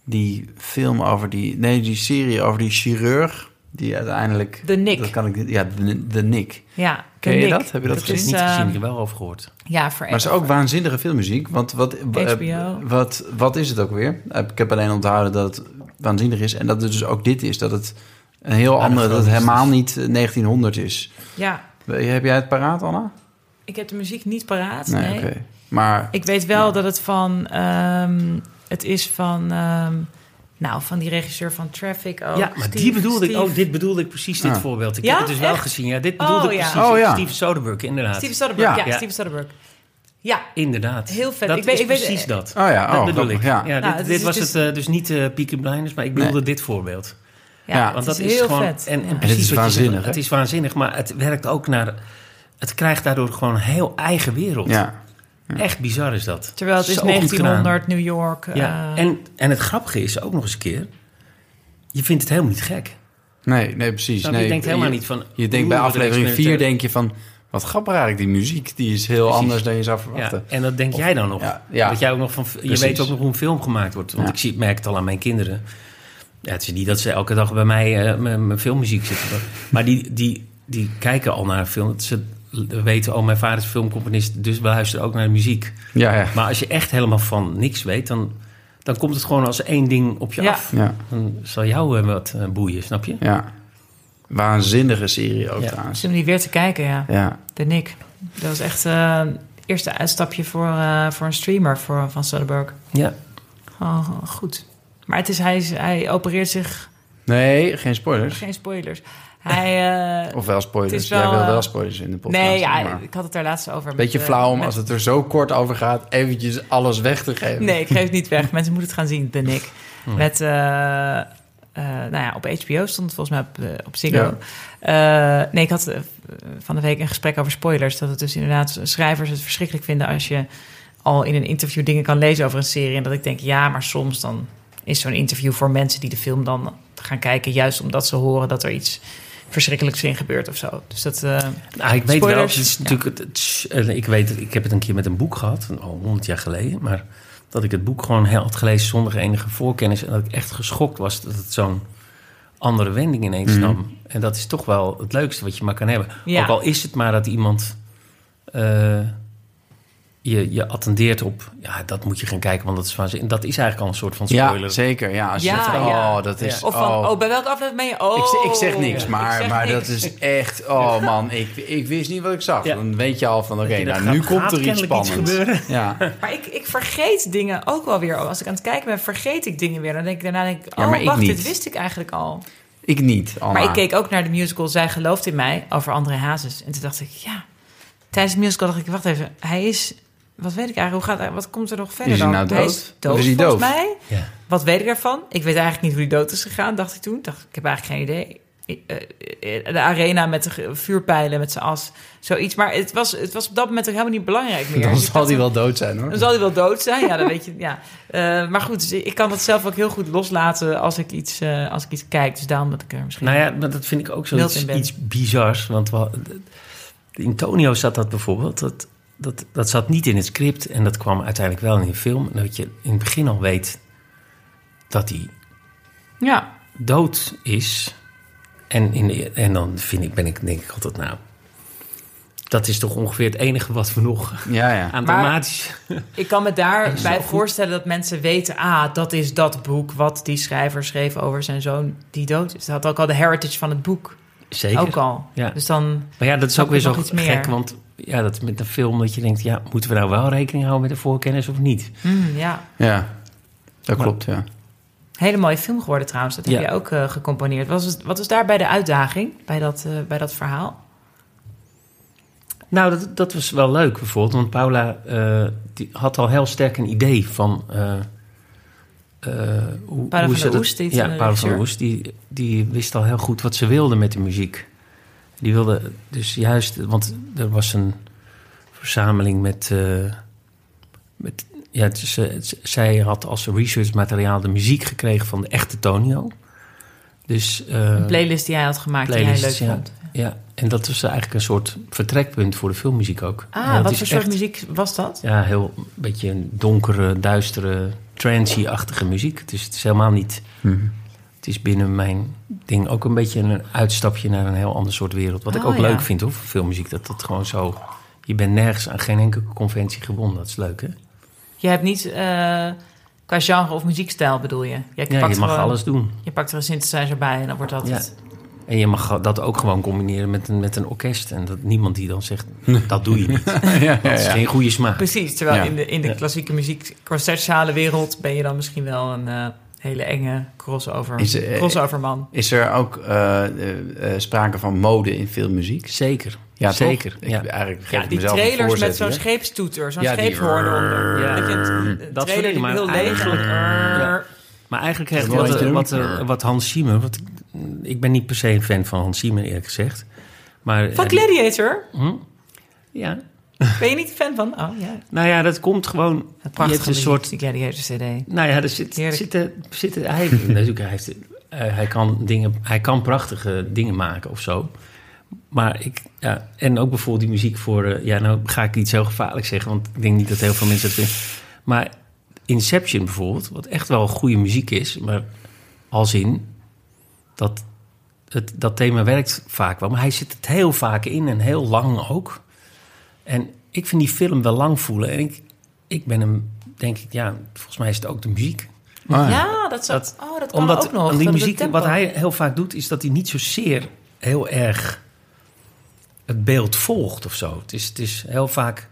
Die film over die... Nee, die serie over die chirurg... Die uiteindelijk... De Nick. Dat kan ik. Ja, de, de Nick. Ja, Ken je Nick. dat? Heb je dat is, het niet ehm, gezien, ik heb er wel over gehoord. Ja, voor Maar het is ook waanzinnige filmmuziek. Want wat, eh, HBO. wat, wat is het ook weer? Ik heb alleen onthouden dat het waanzinnig is. En dat het dus ook dit is. Dat het een heel andere... Dat het helemaal niet eh, 1900 is. Ja, Heb jij het paraat, Anna? Ik heb de muziek niet paraat. Nee. Maar Ik weet wel dat het van... ehm, het is van... ehm, nou, van die regisseur van Traffic ook. ja, maar Steve- die bedoelde ik ook. Dit bedoelde ik precies, dit Ah. voorbeeld. Ik Ja? heb het dus wel Echt? gezien. Ja, dit bedoelde Oh, ik ja. precies. Oh, ja. Steven Soderbergh, inderdaad. Steven Soderbergh. Ja. Ja, Ja. Steven Soderbergh. Ja, Inderdaad. Heel vet. Dat Ik weet- is ik weet- precies dat. Oh ja, dat oh, bedoel grappig, ik. ja. Ja, Nou, dit, dit was dus- het eh, dus niet eh Peaky Blinders, maar ik bedoelde Nee. dit voorbeeld. ja, Want dat is, heel gewoon... vet. En, Ja. en En het is precies wat je zegt, waanzinnig? Het is waanzinnig, maar het werkt ook naar... Het krijgt daardoor gewoon een heel eigen wereld. ja. Echt bizar is dat. Terwijl het is Zo goed gedaan. 1900, New York. Ja, eh, en, en het grappige is ook nog eens een keer... Je vindt het helemaal niet gek. Nee, nee, precies. Nee, je denkt helemaal je, niet van... Je denkt bij aflevering 4 experimenteel. denk je van... Wat grappig eigenlijk, die muziek. Die is heel Precies. anders dan je zou Ja, verwachten. en dat denk jij dan nog. Ja, ja. Dat jij ook nog van, je Precies. weet ook nog hoe een film gemaakt wordt. Want Ja. ik zie, merk het al aan mijn kinderen. Ja, het is niet dat ze elke dag bij mij eh, mijn mijn filmmuziek zitten. Maar die, die, die kijken al naar een film. Ze weten, oh, mijn vader is filmcomponist, dus we luisteren ook naar de muziek. Ja, ja. Maar als je echt helemaal van niks weet, dan, dan komt het gewoon als één ding op je Ja. af. Ja, Dan zal jou eh, wat eh, boeien, snap je? ja. Waanzinnige serie ook Ja. trouwens. Zit om die weer te kijken, ja. Ja. De Nick. Dat was echt eh, het eerste uitstapje voor, eh, voor een streamer voor, van Soderbergh. Ja. Oh, goed. Maar het is, hij, is, hij opereert zich... Nee, geen spoilers. Geen spoilers. Hij... eh, Of wel spoilers. Wel, Jij wil wel eh, spoilers in de podcast. nee, ja, maar- ik had het daar laatst over. Beetje flauw om met- als het er zo kort over gaat... eventjes alles weg te geven. Nee, ik geef het niet weg. Mensen moeten het gaan zien, de Nick. Met, eh, eh, nou ja, op HBO stond het volgens mij op, op Ziggo. Eh, nee, ik had van de week een gesprek over spoilers. Dat het dus inderdaad schrijvers het verschrikkelijk vinden als je al in een interview dingen kan lezen over een serie. En dat ik denk, ja, maar soms dan is zo'n interview voor mensen die de film dan gaan kijken, juist omdat ze horen dat er iets verschrikkelijks in gebeurt of zo. Dus dat. eh, Nou, ik weet wel, het is natuurlijk, het, eh, ik weet het, ik heb het een keer met een boek gehad, al honderd jaar geleden, maar dat ik het boek gewoon heel had gelezen zonder enige voorkennis en dat ik echt geschokt was dat het zo'n andere wending ineens Mhm. nam. En dat is toch wel het leukste wat je maar kan hebben. Ja. Ook al is het maar dat iemand eh, je, je attendeert op, ja, dat moet je gaan kijken, want dat is waanzinnig. Dat is eigenlijk al een soort van spoiler. Ja, zeker. Ja, als je Ja, zegt, van, ja. oh, dat is... of van, oh. bij welke aflevering ben je? Oh, Ik, zeg- ik zeg niks, Ik maar, zeg maar niks. dat is echt... Oh man, ik, ik wist niet wat ik zag. Ja. Dan weet je al van, oké, nou, nu gaat- komt gaat er iets spannends. gebeuren. ja. Maar ik, ik vergeet dingen ook wel weer. Als ik aan het kijken ben, vergeet ik dingen weer. Dan denk ik daarna, denk ik, Ja, oh, ik wacht, dit wist ik eigenlijk al. Ik niet, Anna. Maar ik keek ook naar de musical Zij gelooft in mij over André Hazes. En toen dacht ik, ja, tijdens de musical dacht ik, wacht even, hij is, wat weet ik eigenlijk, hoe gaat, hij- wat komt er nog verder Is hij dan? nou Hij dood? is dood, is hij volgens doof? mij. Ja. Wat weet ik daarvan? Ik weet eigenlijk niet hoe hij dood is gegaan, dacht ik toen. Dacht, ik heb eigenlijk geen idee. eh, de arena met de vuurpijlen, met zijn as. Zoiets. Maar het was, het was op dat moment ook helemaal niet belangrijk meer. Dan Dus zal hij wel dood zijn hoor. Dan zal hij wel dood zijn. Ja, dat weet je. Ja. Eh, maar goed, dus ik kan dat zelf ook heel goed loslaten als ik iets, eh, als ik iets kijk. Dus daarom dat ik er misschien... Nou ja, maar dat vind ik ook zoiets iets bizars. Want in Tonio zat dat bijvoorbeeld. Dat, dat, dat zat niet in het script. En dat kwam uiteindelijk wel in de film. Dat je in het begin al weet dat hij Ja, dood is. En, in de, en dan vind ik, ben ik denk ik altijd, nou... Dat is toch ongeveer het enige wat we nog Ja, ja. aan dramatisch... ik kan me daarbij voorstellen dat mensen weten... ah, dat is dat boek wat die schrijver schreef over zijn zoon die dood is. Dat had ook al de heritage van het boek. Zeker. Ook al. Ja. Dus dan... Maar ja, dat is ook weer zo gek. Want ja, dat met een film dat je denkt... Ja, moeten we nou wel rekening houden met de voorkennis of niet? mm, ja, Ja, dat Maar- klopt, ja. hele mooie film geworden trouwens. Dat heb Ja. je ook eh, gecomponeerd. Wat was, wat was daarbij de uitdaging bij dat, eh, bij dat verhaal? Nou, dat, dat was wel leuk bijvoorbeeld. Want Paula eh, die had al heel sterk een idee van... eh, eh, hoe, Paula hoe van ze der Oest, Ja, Paula van der. Oest. Die, die wist al heel goed wat ze wilde met de muziek. Die wilde dus juist... Want er was een verzameling met... eh, met ja, is, eh, zij had als researchmateriaal de muziek gekregen van de echte Tonio. Dus, eh, Een playlist die hij had gemaakt die hij leuk ja. vond. ja, en dat was eigenlijk een soort vertrekpunt voor de filmmuziek ook. Ah, Ja, wat voor soort echt- muziek was dat? Ja, heel een beetje een donkere, duistere, trancy-achtige muziek. Dus het is helemaal niet... Mhm. Het is binnen mijn ding ook een beetje een uitstapje naar een heel ander soort wereld. Wat ik Oh, ook ja. leuk vind hoor, voor filmmuziek. Dat dat gewoon zo... Je bent nergens aan geen enkele conventie gebonden. Dat is leuk, hè? Je hebt niet eh, qua genre of muziekstijl bedoel je? Je, Ja, pakt je mag gewoon- alles doen. Je pakt er een synthesizer bij en dan wordt dat Ja. En je mag dat ook gewoon combineren met een, met een orkest. En dat niemand die dan zegt, dat doe je niet. ja, Dat is ja. geen goede smaak. Precies, terwijl Ja. in de, in de Ja. klassieke muziek, concertzale wereld ben je dan misschien wel een eh, hele enge crossover, Is, crossoverman. Is er ook eh, eh, eh, sprake van mode in filmmuziek? Zeker. Ja, toch? Zeker. Ik, ja. Eigenlijk geef Ja, die mezelf een trailers met zo'n scheepstoeter, zo'n Ja, die- scheepshoorn onder. Ja. Dat je een Dat trailer die heel Ja. Maar eigenlijk heeft wat, wat, doen. wat, wat Hans Ziemer... Wat, ik ben niet per se een fan van Hans Ziemer, eerlijk gezegd. Maar, Van Gladiator? Hm? Ja. Ben je niet fan van? Oh ja, Nou ja, dat komt gewoon... het prachtige een soort... die Gladiator CD. Nou ja, er zit, Heerlijk. zitten, zitten, hij, natuurlijk, hij, heeft, eh, hij, kan dingen, hij kan prachtige dingen maken of zo. Maar ik, ja, en ook bijvoorbeeld die muziek voor, eh, ja, nou ga ik iets heel gevaarlijks zeggen, want ik denk niet dat heel veel mensen dat vinden. Maar Inception bijvoorbeeld, wat echt wel goede muziek is, maar als in dat het, dat thema werkt vaak wel, maar hij zit het heel vaak in en heel lang ook. En ik vind die film wel lang voelen en ik, ik ben hem, denk ik, ja, volgens mij is het ook de muziek. Oh, ja. Dat, zou, Dat- oh, dat kan Omdat ook nog. aan die het muziek, wat hij heel vaak doet, is dat hij niet zozeer heel erg het beeld volgt of zo. Het is, het is heel vaak.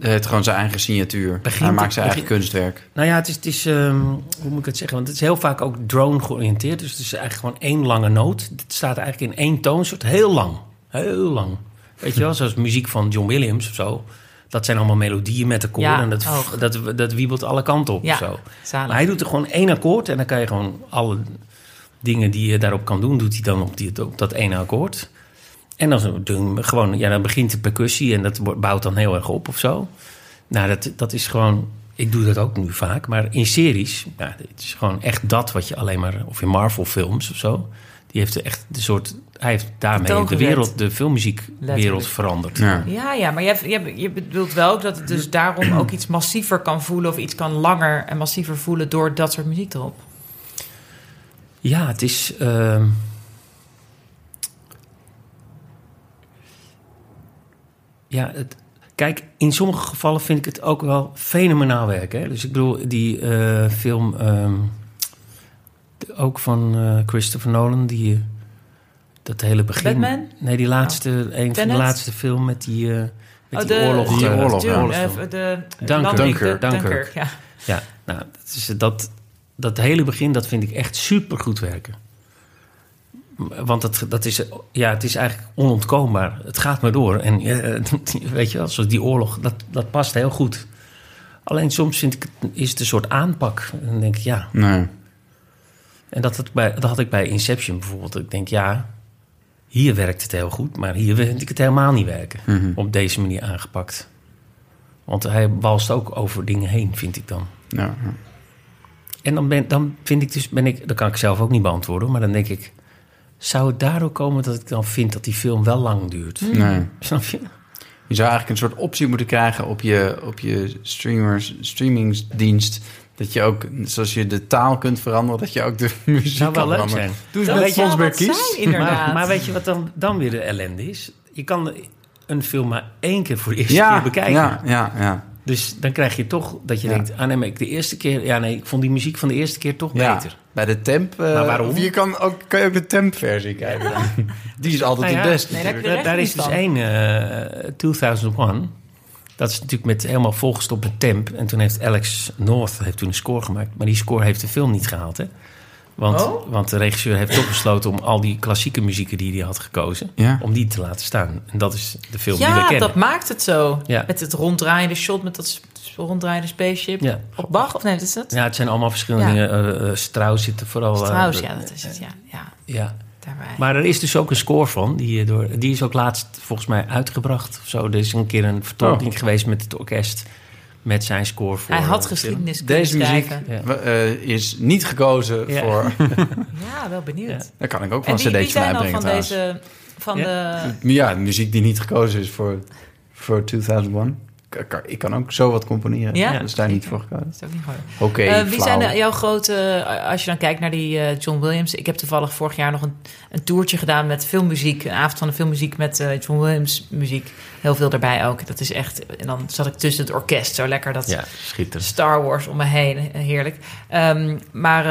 Hij heeft gewoon zijn eigen signatuur. Begint hij het- maakt zijn eigen kunstwerk. Nou ja, het is, het is ehm, hoe moet ik het zeggen? Want het is heel vaak ook drone georiënteerd. Dus het is eigenlijk gewoon één lange noot. Het staat eigenlijk in één toonsoort, heel lang. Heel lang. Weet je wel, zoals muziek van John Williams of zo. Dat zijn allemaal melodieën met akkoorden. Ja, en dat, dat, dat wiebelt alle kanten op Ja, of zo. zalig. Maar hij doet er gewoon één akkoord en dan kan je gewoon alle dingen die je daarop kan doen, doet hij dan op, die, op dat ene akkoord. En dan, gewoon, ja, dan begint de percussie en dat bouwt dan heel erg op of zo. Nou, dat, dat is gewoon, ik doe dat ook nu vaak, maar in series, ja, het is gewoon echt dat wat je alleen maar, of in Marvel films of zo, die heeft echt de soort, hij heeft daarmee de wereld, de filmmuziekwereld veranderd. Ja. Ja, ja, maar je, je, bedoelt wel ook dat het dus daarom ook iets massiever kan voelen... of iets kan langer en massiever voelen door dat soort muziek erop. Ja, het is. ehm, ja, het, kijk, in sommige gevallen vind ik het ook wel fenomenaal werk. Hè? Dus ik bedoel, die eh, film. ehm, ook van eh, Christopher Nolan, die. eh, dat hele begin. Batman? Nee, die laatste. een van de laatste film met die. eh, met Oh, die oorlog. die oorlog, ja. eh, oorlogsfilm. de Dunkirk. landing- Dunkirk. de- Dunkirk. ja. Ja, nou, dat, is, dat, dat hele begin, dat vind ik echt super goed werken. Want dat, dat is, ja, het is eigenlijk onontkoombaar. Het gaat maar door. En weet je wel, zoals die oorlog, dat, dat past heel goed. Alleen soms vind ik het, is het een soort aanpak. En dan denk ik, ja, Nee. En dat, het bij, dat had ik bij Inception bijvoorbeeld. Ik denk, ja, hier werkt het heel goed, maar hier vind ik het helemaal niet werken. Mhm. Op deze manier aangepakt. Want hij walst ook over dingen heen, vind ik dan. Ja, ja. En dan, ben, dan vind ik dus, ben ik, dat kan ik zelf ook niet beantwoorden, maar dan denk ik, zou het daardoor komen dat ik dan vind dat die film wel lang duurt? Nee. Snap je? Je zou eigenlijk een soort optie moeten krijgen op je, op je streamers, streamingsdienst. Dat je ook, zoals je de taal kunt veranderen, dat je ook de muziek Zou wel kan leuk veranderen. zijn. Doe eens Dat met zou Fonsberg Kies. zijn, inderdaad. Maar, maar weet je wat dan, dan weer de ellende is? Je kan een film maar één keer voor de eerste Ja, keer bekijken. ja, ja, ja. Dus dan krijg je toch dat je Ja. denkt... ah nee, maar ik de eerste keer... ja nee, ik vond die muziek van de eerste keer toch Ja, beter. Bij de temp. eh, Maar waarom? je kan, ook, kan je ook de temp-versie kijken. dan. Die is altijd Nou het ja, beste. nee, daar is dus één, eh 2001. Dat is natuurlijk met helemaal volgestopt met temp. En toen heeft Alex North heeft toen een score gemaakt. Maar die score heeft de film niet gehaald, hè? Want, Oh? want de regisseur heeft toch besloten om al die klassieke muzieken die hij had gekozen... Ja. om die te laten staan. En dat is de film die we Ja, kennen. dat maakt het zo. Ja. Met het ronddraaiende shot, met dat ronddraaiende spaceship. Ja. Op Bach, of nee, wat is dat? Ja, het zijn allemaal verschillende Ja. dingen. Eh, Strauss zit er vooral... Strauss, eh, ja, dat is het. Ja, ja ja. Daarbij. Maar er is dus ook een score van. Die, eh, door, die is ook laatst volgens mij uitgebracht of zo. Er is een keer een vertolking Oh. geweest met het orkest. Met zijn score voor... Hij eh, had de geschiedenis kunnen Deze muziek. Ja. eh, is niet gekozen Ja. voor... Ja, wel benieuwd. Ja. Daar kan ik ook van van zijn dan uitbrengen van trouwens. deze... Van Ja. de... Ja, muziek die niet gekozen is voor, voor 2001. Ik kan, ik kan ook zo wat componeren. Ja? Dat is daar niet voor gekozen. Dat is ook niet gewoon. Oké, Eh, wie flauw. zijn de- jouw grote... eh, Als je dan kijkt naar die eh, John Williams... Ik heb toevallig vorig jaar nog een, een toertje gedaan met filmmuziek. Een avond van de filmmuziek met eh, John Williams muziek. Heel veel daarbij ook. Dat is echt... En dan zat ik tussen het orkest. Zo lekker dat Ja, schitterend. Star Wars om me heen. Heerlijk. Ehm, maar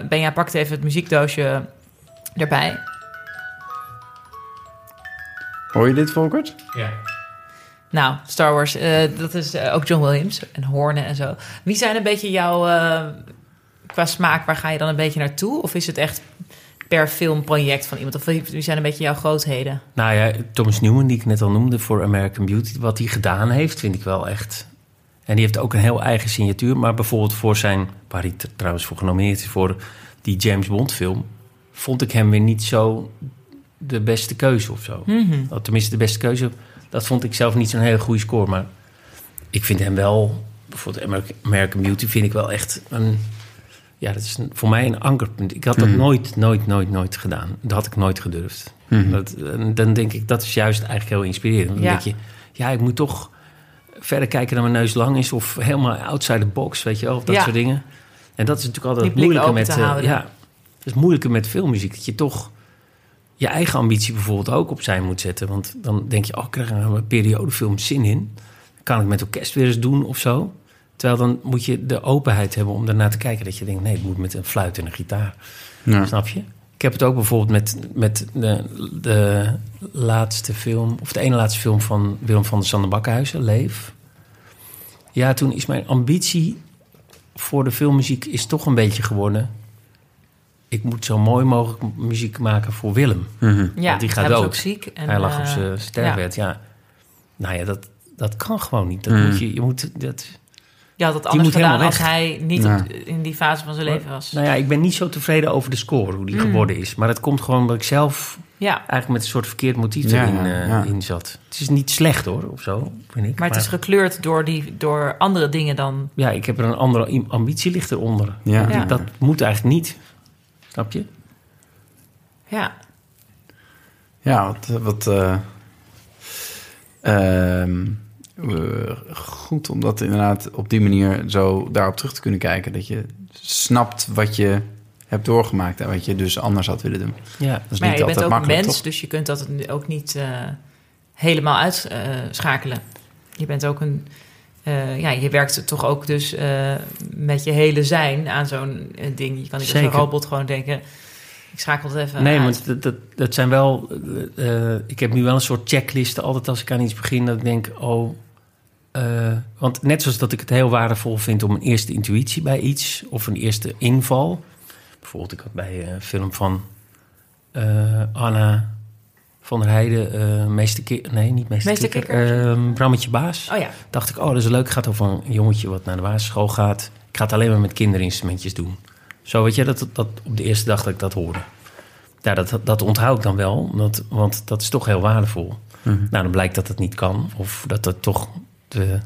eh Benja pakt even het muziekdoosje erbij. Hoor je dit, Volkert? Ja. Nou, Star Wars, eh, dat is eh, ook John Williams en Hornen en zo. Wie zijn een beetje jouw, eh, qua smaak, waar ga je dan een beetje naartoe? Of is het echt per filmproject van iemand? Of wie zijn een beetje jouw grootheden? Nou ja, Thomas Newman, die ik net al noemde voor American Beauty. Wat hij gedaan heeft, vind ik wel echt... En die heeft ook een heel eigen signatuur. Maar bijvoorbeeld voor zijn... Waar hij trouwens voor genomineerd is voor die James Bond film... vond ik hem weer niet zo de beste keuze of zo. Of Tenminste, de beste keuze. Dat vond ik zelf niet zo'n hele goede score. Maar ik vind hem wel... Bijvoorbeeld American- Beauty vind ik wel echt een... Ja, dat is een- voor mij een ankerpunt. Ik had dat nooit, nooit, nooit, nooit gedaan. Dat had ik nooit gedurfd. Dat, en dan denk ik, dat is juist eigenlijk heel inspirerend. Dan Ja. denk je, ja, ik moet toch verder kijken dan mijn neus lang is... of helemaal outside the box, weet je wel, of dat Ja. soort dingen. En dat is natuurlijk altijd Die het blik moeilijke open met... te eh, ja, het is moeilijke met filmmuziek. Dat je toch je eigen ambitie bijvoorbeeld ook opzij moet zetten. Want dan denk je, oh, ik krijg er een periodefilm zin in. Kan ik met orkest weer eens doen of zo? Terwijl dan moet je de openheid hebben om daarnaar te kijken. Dat je denkt, nee, het moet met een fluit en een gitaar. Ja. Snap je? Ik heb het ook bijvoorbeeld met, met de, de laatste film... of de ene laatste film van Willem van der Sander Bakkenhuizen, Leef. Ja, toen is mijn ambitie voor de filmmuziek is toch een beetje geworden... ik moet zo mooi mogelijk muziek maken voor Willem. Ja, Want die hij gaat dood. ook ziek. En, Hij lag eh, op zijn ja. sterfbed, ja. Nou ja, dat, dat kan gewoon niet. Dat Mm. moet je, je moet... Dat, Je had het Die anders gedaan als weg. hij niet Ja. op- in die fase van zijn leven was. nou ja, ik ben niet zo tevreden over de score, hoe die geworden is. Maar dat komt gewoon omdat ik zelf Ja, eigenlijk met een soort verkeerd motief Ja, erin ja, eh, ja. in zat. Het is niet slecht hoor, of zo, vind ik. maar het is gekleurd door, die, door andere dingen dan... Ja, ik heb er een andere ambitie ligt eronder. Ja. Ja. Dat moet eigenlijk niet. Snap je? Ja, Ja, wat... wat eh, ehm, eh, goed om dat inderdaad op die manier zo daarop terug te kunnen kijken. Dat je snapt wat je hebt doorgemaakt en wat je dus anders had willen doen. Ja. Dat is maar ja, niet je bent ook een mens, toch? dus je kunt dat ook niet eh, helemaal uitschakelen. je bent ook een... eh, ja, je werkt toch ook dus eh, met je hele zijn aan zo'n eh, ding. Je kan niet als Zeker. een robot gewoon denken... Ik schakel het even Nee, want dat, dat, dat zijn wel... ik heb nu wel een soort checklisten altijd als ik aan iets begin... dat ik denk, oh... want net zoals dat ik het heel waardevol vind... om een eerste intuïtie bij iets... of een eerste inval... bijvoorbeeld ik had bij een film van Anna van der Heijden... eh Meester Kikker... Nee, niet Meester, Meester Kikker. Kikker. eh, Brammetje Baas. Oh ja, dacht ik, oh, dat is leuk. Het gaat over een jongetje wat naar de basisschool gaat. Ik ga het alleen maar met kinderinstrumentjes doen. Zo weet je, dat, dat op de eerste dag dat ik dat hoorde. Ja, dat, dat onthoud ik dan wel, want, want dat is toch heel waardevol. Mhm. Nou, dan blijkt dat het niet kan of dat het toch te,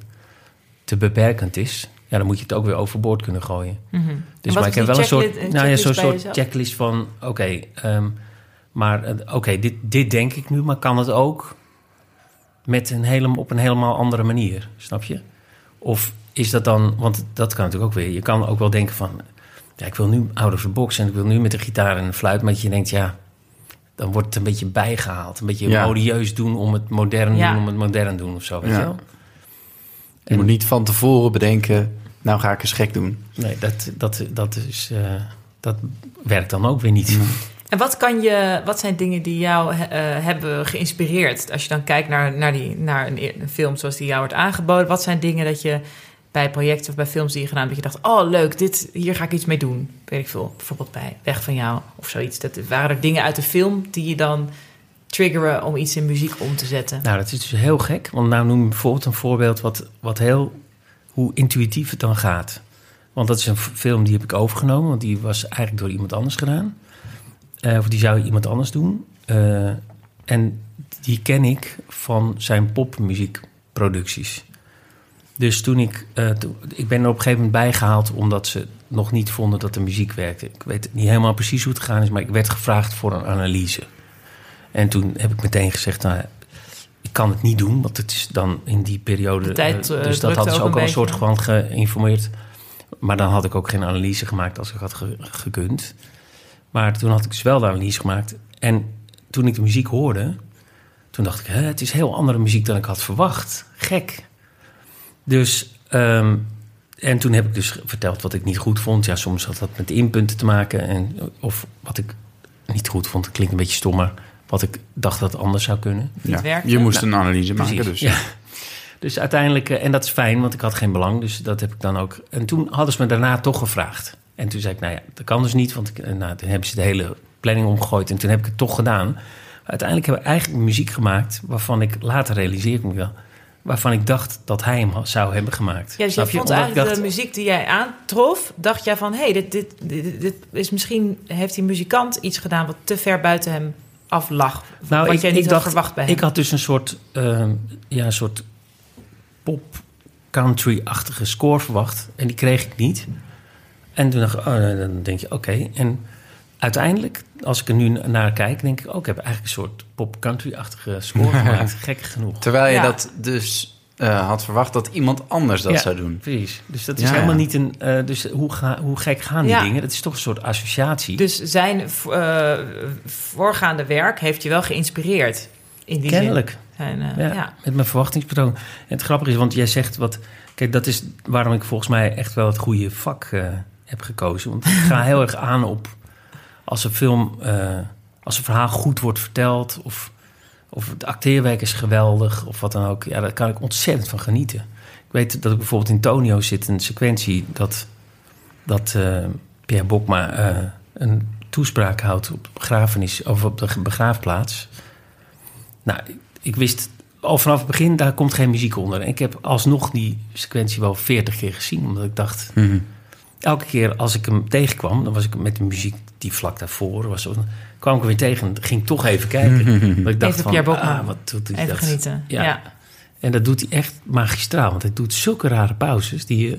te beperkend is. Ja, dan moet je het ook weer overboord kunnen gooien. Mhm. Dus maar ik heb wel een soort, nou ja, zo'n soort checklist van, oké, ehm, maar eh, oké, dit, dit denk ik nu, maar kan het ook met een helemaal, op een helemaal andere manier, snap je? Of is dat dan, want dat kan natuurlijk ook weer, je kan ook wel denken van, ja, ik wil nu out of the box en ik wil nu met de gitaar en een fluit, maar dat je denkt, ja, dan wordt het een beetje bijgehaald, een beetje Ja. modieus doen om het modern Ja. doen, om het modern doen of zo, weet Ja. je wel? Je moet niet van tevoren bedenken, nou ga ik eens gek doen. Nee, dat, dat, dat, is, eh, dat werkt dan ook weer niet. En wat, kan je, wat zijn dingen die jou eh, hebben geïnspireerd? Als je dan kijkt naar, naar, die, naar een, e- een film zoals die jou wordt aangeboden. Wat zijn dingen dat je bij projecten of bij films die je gedaan dat je dacht, oh leuk, dit, hier ga ik iets mee doen. Weet ik veel, bijvoorbeeld bij Weg van Jou of zoiets. Dat, waren er dingen uit de film die je dan triggeren... om iets in muziek om te zetten? Nou, dat is dus heel gek. Want nou noem bijvoorbeeld een voorbeeld wat, wat heel... hoe intuïtief het dan gaat. Want dat is een film die heb ik overgenomen. Want die was eigenlijk door iemand anders gedaan. Eh, of die zou iemand anders doen. Eh, en die ken ik van zijn popmuziekproducties. Dus toen ik... eh, ik ben er op een gegeven moment bijgehaald... omdat ze nog niet vonden dat de muziek werkte. Ik weet niet helemaal precies hoe het gegaan is... maar ik werd gevraagd voor een analyse. En toen heb ik meteen gezegd... Nou, ik kan het niet doen, want het is dan in die periode... De tijd, dus dat hadden ze ook al een soort gewoon geïnformeerd. Maar dan had ik ook geen analyse gemaakt als ik had ge- gekund. Maar toen had ik dus wel de analyse gemaakt. En toen ik de muziek hoorde, toen dacht ik... Hè, het is heel andere muziek dan ik had verwacht. Gek. Dus... ehm, en toen heb ik dus verteld wat ik niet goed vond. Ja, soms had dat met inpunten te maken. En, of wat ik niet goed vond, dat klinkt een beetje stom... maar wat ik dacht dat anders zou kunnen. Niet werkte? Je moest een analyse maken, Precies, dus. ja. Dus uiteindelijk, eh, en dat is fijn, want ik had geen belang, dus dat heb ik dan ook. En toen hadden ze me daarna toch gevraagd. En toen zei ik, nou ja, dat kan dus niet, want ik, eh, nou, toen hebben ze de hele planning omgegooid en toen heb ik het toch gedaan. Uiteindelijk hebben we eigenlijk muziek gemaakt waarvan ik later realiseerde ik me wel, waarvan ik dacht dat hij hem zou hebben gemaakt. Ja, dus je? vond ik eigenlijk dacht- de muziek die jij aantrof, dacht jij van, hé, hey, dit, dit, dit, dit is misschien heeft die muzikant iets gedaan wat te ver buiten hem af lag. Nou, wat ik- jij ik niet had dacht- verwacht bij hem. Ik had dus een soort, ehm, ja, een soort pop country-achtige score verwacht. En die kreeg ik niet. En toen dacht oh, dan denk je, oké. En uiteindelijk, als ik er nu naar kijk, denk ik... oh, ik heb eigenlijk een soort pop country-achtige score gemaakt. Gek genoeg. Terwijl je Ja. dat dus eh, had verwacht dat iemand anders dat Ja. zou doen. Precies. Dus dat is Ja, helemaal ja. niet een... eh, dus hoe, ga, hoe gek gaan die Ja. dingen? Dat is toch een soort associatie. Dus zijn eh, voorgaande werk heeft je wel geïnspireerd. In die Kennelijk. Zijn, eh, Ja, ja. met mijn verwachtingspatroon. En het grappige is, want jij zegt wat... Kijk, dat is waarom ik volgens mij echt wel het goede vak eh, heb gekozen. Want ik ga heel erg aan op als een film... eh, als een verhaal goed wordt verteld... of, of het acteerwerk is geweldig of wat dan ook. Ja, daar kan ik ontzettend van genieten. Ik weet dat ik bijvoorbeeld in Tonio zit... een sequentie dat, dat eh, Pierre Bokma eh, een toespraak houdt... op begrafenis of op de begraafplaats... Nou, ik wist al vanaf het begin, daar komt geen muziek onder. En ik heb alsnog die sequentie wel veertig keer gezien. Omdat ik dacht, Mhm. Elke keer als ik hem tegenkwam... dan was ik met de muziek die vlak daarvoor was... dan kwam ik hem weer tegen en ging toch even kijken. Dat ik dacht Even van, Pierre Bokma. ah, wat doet hij Even dat? genieten. Ja. Ja. En dat doet hij echt magistraal. Want hij doet zulke rare pauzes... Die je,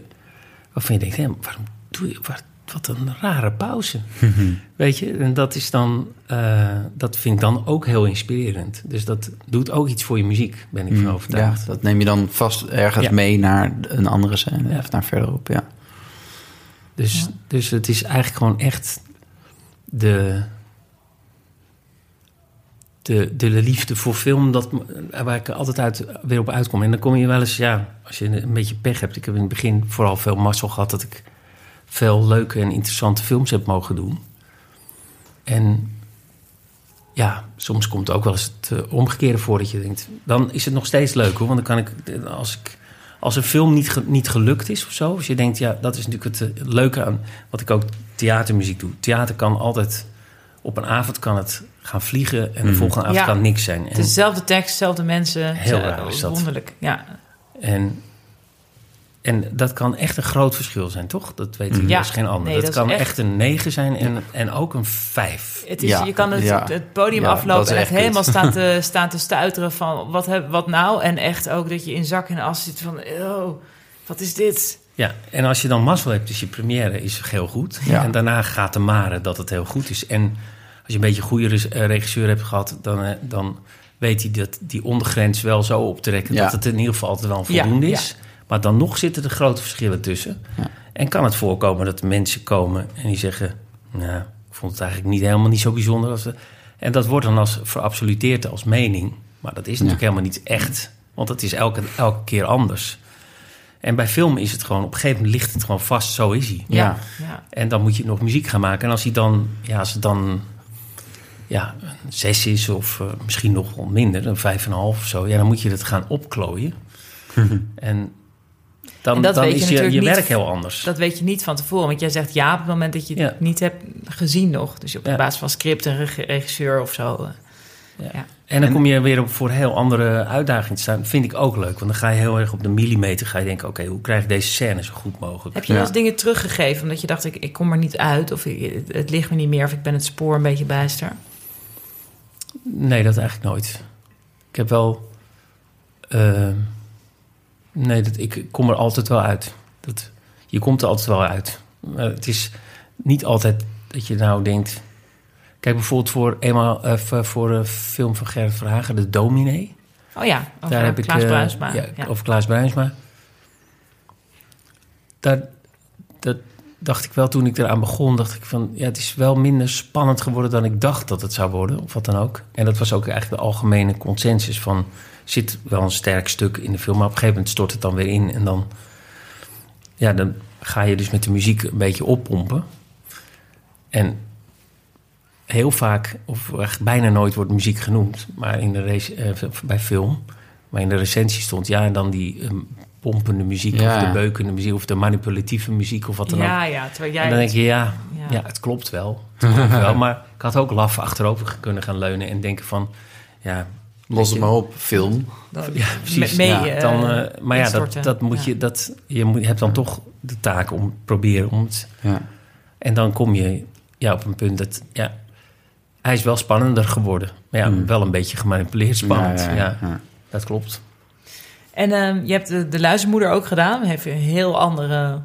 waarvan je denkt, hé, waarom doe je... Waar, wat een rare pauze. Weet je, en dat is dan, eh, dat vind ik dan ook heel inspirerend. Dus dat doet ook iets voor je muziek, ben ik van Mm, Ja, overtuigd. dat neem je dan vast ergens Ja. mee naar een andere scène Ja. of naar verderop. Ja. Dus, dus het is eigenlijk gewoon echt de, de, de liefde voor film dat, waar ik altijd uit, weer op uitkom. En dan kom je wel eens, ja, als je een beetje pech hebt. Ik heb in het begin vooral veel mazzel gehad dat ik veel leuke en interessante films heb mogen doen. En ja, soms komt het ook wel eens het eh, omgekeerde voor dat je denkt... dan is het nog steeds leuk hoor, want dan kan ik... als ik als een film niet, ge- niet gelukt is of zo... als je denkt, ja, dat is natuurlijk het eh, leuke aan... wat ik ook theatermuziek doe. Theater kan altijd... op een avond kan het gaan vliegen... en de Mhm. volgende avond Ja. kan niks zijn. Het En, is dezelfde tekst, dezelfde mensen. Heel raar is dat. Wonderlijk, ja. en, En dat kan echt een groot verschil zijn, toch? Dat weet ik Ja. als geen ander. Nee, dat, kan echt- echt... een 9 zijn en, en ook een 5. Het is, Ja, je kan het, ja. het podium aflopen en echt echt helemaal staan te, staan te stuiteren van wat, heb, wat nou? En echt ook dat je in zak en as zit van, oh, wat is dit? Ja, en als je dan mazzel hebt, dus je première is heel goed. Ja. En daarna gaat de mare dat het heel goed is. En als je een beetje een goede eh, regisseur hebt gehad, dan, eh, dan weet hij dat die ondergrens wel zo op te rekken Ja. dat het in ieder geval altijd wel voldoende ja. is. Maar dan nog zitten er grote verschillen tussen. Ja. En kan het voorkomen dat mensen komen en die zeggen: Nou, ik vond het eigenlijk niet helemaal niet zo bijzonder. Als de... En dat wordt dan als verabsoluteerd als mening. Maar dat is natuurlijk helemaal niet echt. Want het is elke, elke keer anders. En bij film is het gewoon, op een gegeven moment ligt het gewoon vast, zo is hij. Ja. ja. En dan moet je nog muziek gaan maken. En als hij dan, ja, als het dan ja, een zes is of eh, misschien nog minder, een vijf en een half of zo, ja, dan moet je het gaan opklooien. en dan, dan weet je is je, natuurlijk je niet- werk heel anders. Dat weet je niet van tevoren. Want jij zegt ja op het moment dat je Ja. het niet hebt gezien nog. Dus op Ja. basis van script en reg- regisseur of zo. eh. Ja. En dan kom je weer op voor heel andere uitdagingen te staan. vind ik ook leuk. Want dan ga je heel erg op de millimeter ga je denken... oké, hoe krijg ik deze scène zo goed mogelijk? Heb je wel Ja. eens dingen teruggegeven omdat je dacht, ik, ik kom er niet uit. Of ik- het ligt me niet meer. Of ik ben het spoor een beetje bijster. Nee, dat eigenlijk nooit. Ik heb wel... eh, nee, dat, ik kom er altijd wel uit. Dat, je komt er altijd wel uit. Maar het is niet altijd dat je nou denkt... Kijk bijvoorbeeld voor, eenmaal, eh, voor- een film van Gerrit Verhagen, De Dominee. Oh ja, over Daar heb ik, Klaas eh, Bruinsma. Ja, Ja. Over Klaas Bruinsma. Daar, dat dacht ik wel toen ik eraan begon. Dacht ik van, ja, het is wel minder spannend geworden dan ik dacht dat het zou worden. Of wat dan ook. En dat was ook eigenlijk de algemene consensus van... zit wel een sterk stuk in de film, maar op een gegeven moment stort het dan weer in. En dan, ja, dan ga je dus met de muziek een beetje oppompen. En heel vaak, of echt bijna nooit wordt muziek genoemd, maar in de race, eh, bij film. Maar in de recensie stond ja, en dan die eh, pompende muziek, Ja. of de beukende muziek, of de manipulatieve muziek, of wat dan ook. ja, ja, terwijl jij... en dan denk je, ja, Ja. ja. het klopt wel. Het klopt wel. Maar ik had ook laf achterover kunnen gaan leunen en denken van, ja, Los het maar op, film. dan- ja, precies. mee, ja, eh, dan, eh, maar ja, dat, dat moet Ja. je, dat, je moet, je hebt dan toch de taak om proberen om het Ja. en dan kom je ja, op een punt dat... Ja, hij is wel spannender geworden. Maar ja, Hmm. wel een beetje gemanipuleerd spannend. Ja, Ja, ja, ja. dat klopt. En ehm, je hebt de, de Luizenmoeder ook gedaan. Heeft een heel andere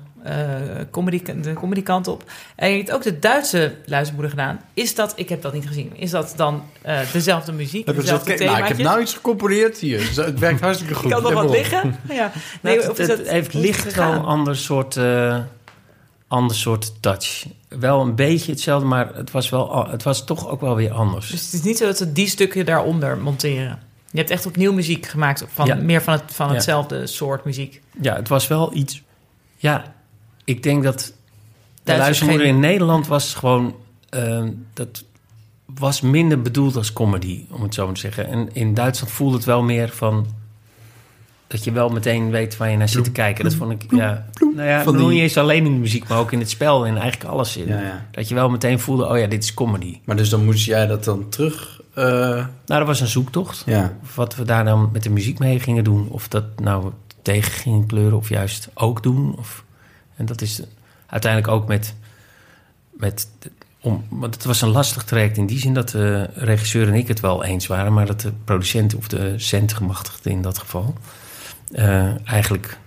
comedy, de comedy kant op. En je hebt ook de Duitse Luizenmoeder gedaan. Is dat, ik heb dat niet gezien, is dat dan eh, dezelfde muziek, Heb dezelfde kijk, nou, ik heb nou iets gecomponeerd hier. Dus Het werkt hartstikke goed. kan nog wat liggen? Ja. Nee, of het, is het dat- heeft licht wel een ander soort, eh, ander soort touch. Wel een beetje hetzelfde, maar het was, wel, het was toch ook wel weer anders. Dus het is niet zo dat ze die stukken daaronder monteren. Je hebt echt opnieuw muziek gemaakt, van, Ja. meer van, het, van Ja. hetzelfde soort muziek. Ja, het was wel iets... Ja, ik denk dat de luistermoeder geen- in Nederland was gewoon... eh, dat was minder bedoeld als comedy, om het zo maar te zeggen. En in Duitsland voelde het wel meer van... dat je wel meteen weet waar je naar zit te kijken. Dat vond ik, ja... Nou ja, die- niet eens alleen in de muziek, maar ook in het spel en eigenlijk alles. Ja, ja. Dat je wel meteen voelde, oh ja, dit is comedy. Maar dus dan moest jij dat dan terug... eh, Nou, dat was een zoektocht. ja. Wat we daar dan met de muziek mee gingen doen. Of dat nou tegen gingen kleuren of juist ook doen. Of, en dat is uiteindelijk ook met... met om, want het was een lastig traject in die zin dat de regisseur en ik het wel eens waren... maar dat de producent of de centgemachtigde in dat geval... eh, eigenlijk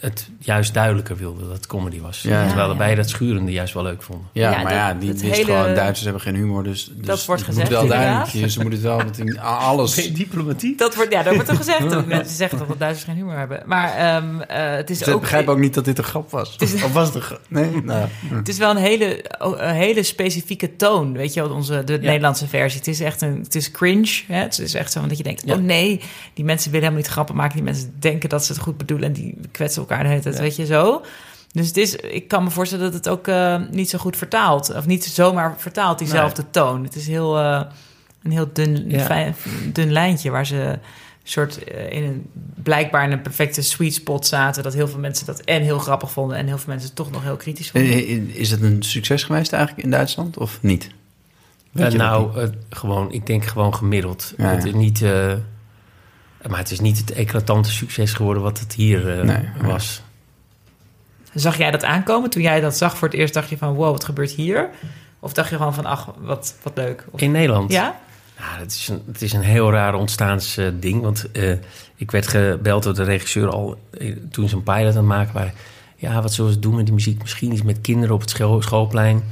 het juist duidelijker wilde dat het comedy was. Ja, Terwijl ja. wij dat schurende juist wel leuk vonden. Ja, Ja, maar dat- ja, die wist hele- gewoon... Duitsers hebben geen humor, dus... dus Dat wordt gezegd, moet wel duidelijk. Ze moeten het wel met alles... diplomatiek? Dat wordt, ja, dat wordt toch gezegd. ook. Mensen zeggen dat Duitsers geen humor hebben. Maar ehm, eh, het is Ze ook... begrijpen ook niet dat dit een grap was. is- Of was het een grap? Nee? Nou, Het is wel een hele, een hele specifieke toon, weet je wel, onze, de Nederlandse versie. Het is echt een, het is cringe. Hè? Het is echt zo dat je denkt, Ja. oh nee, die mensen willen helemaal niet grappen maken. Die mensen denken dat ze het goed bedoelen en die kwetsen elkaar de hele tijd, Ja. weet je zo. Dus het is, ik kan me voorstellen dat het ook eh, niet zo goed vertaalt. Of niet zomaar vertaalt, diezelfde toon. Het is heel, eh, een heel dun, Ja. fijn- dun lijntje waar ze soort eh, in een, blijkbaar in een perfecte sweet spot zaten. Dat heel veel mensen dat en heel grappig vonden en heel veel mensen het toch nog heel kritisch vonden. Is het een succes geweest eigenlijk in Duitsland of niet? Nou, gewoon, ik denk gewoon gemiddeld. Ja, Het is niet, eh, maar het is niet het eclatante succes geworden wat het hier eh, Nee, ja. was. Zag jij dat aankomen? Toen jij dat zag voor het eerst, dacht je van wow, wat gebeurt hier? Of dacht je gewoon van ach, wat, wat leuk? Of, In Nederland? ja? Ja, het is een, het is een heel raar ontstaansding. ding. Want eh, ik werd gebeld door de regisseur al eh, toen ze een pilot aan het maken waren. Ja, wat zullen ze doen met die muziek? Misschien iets met kinderen op het school, schoolplein.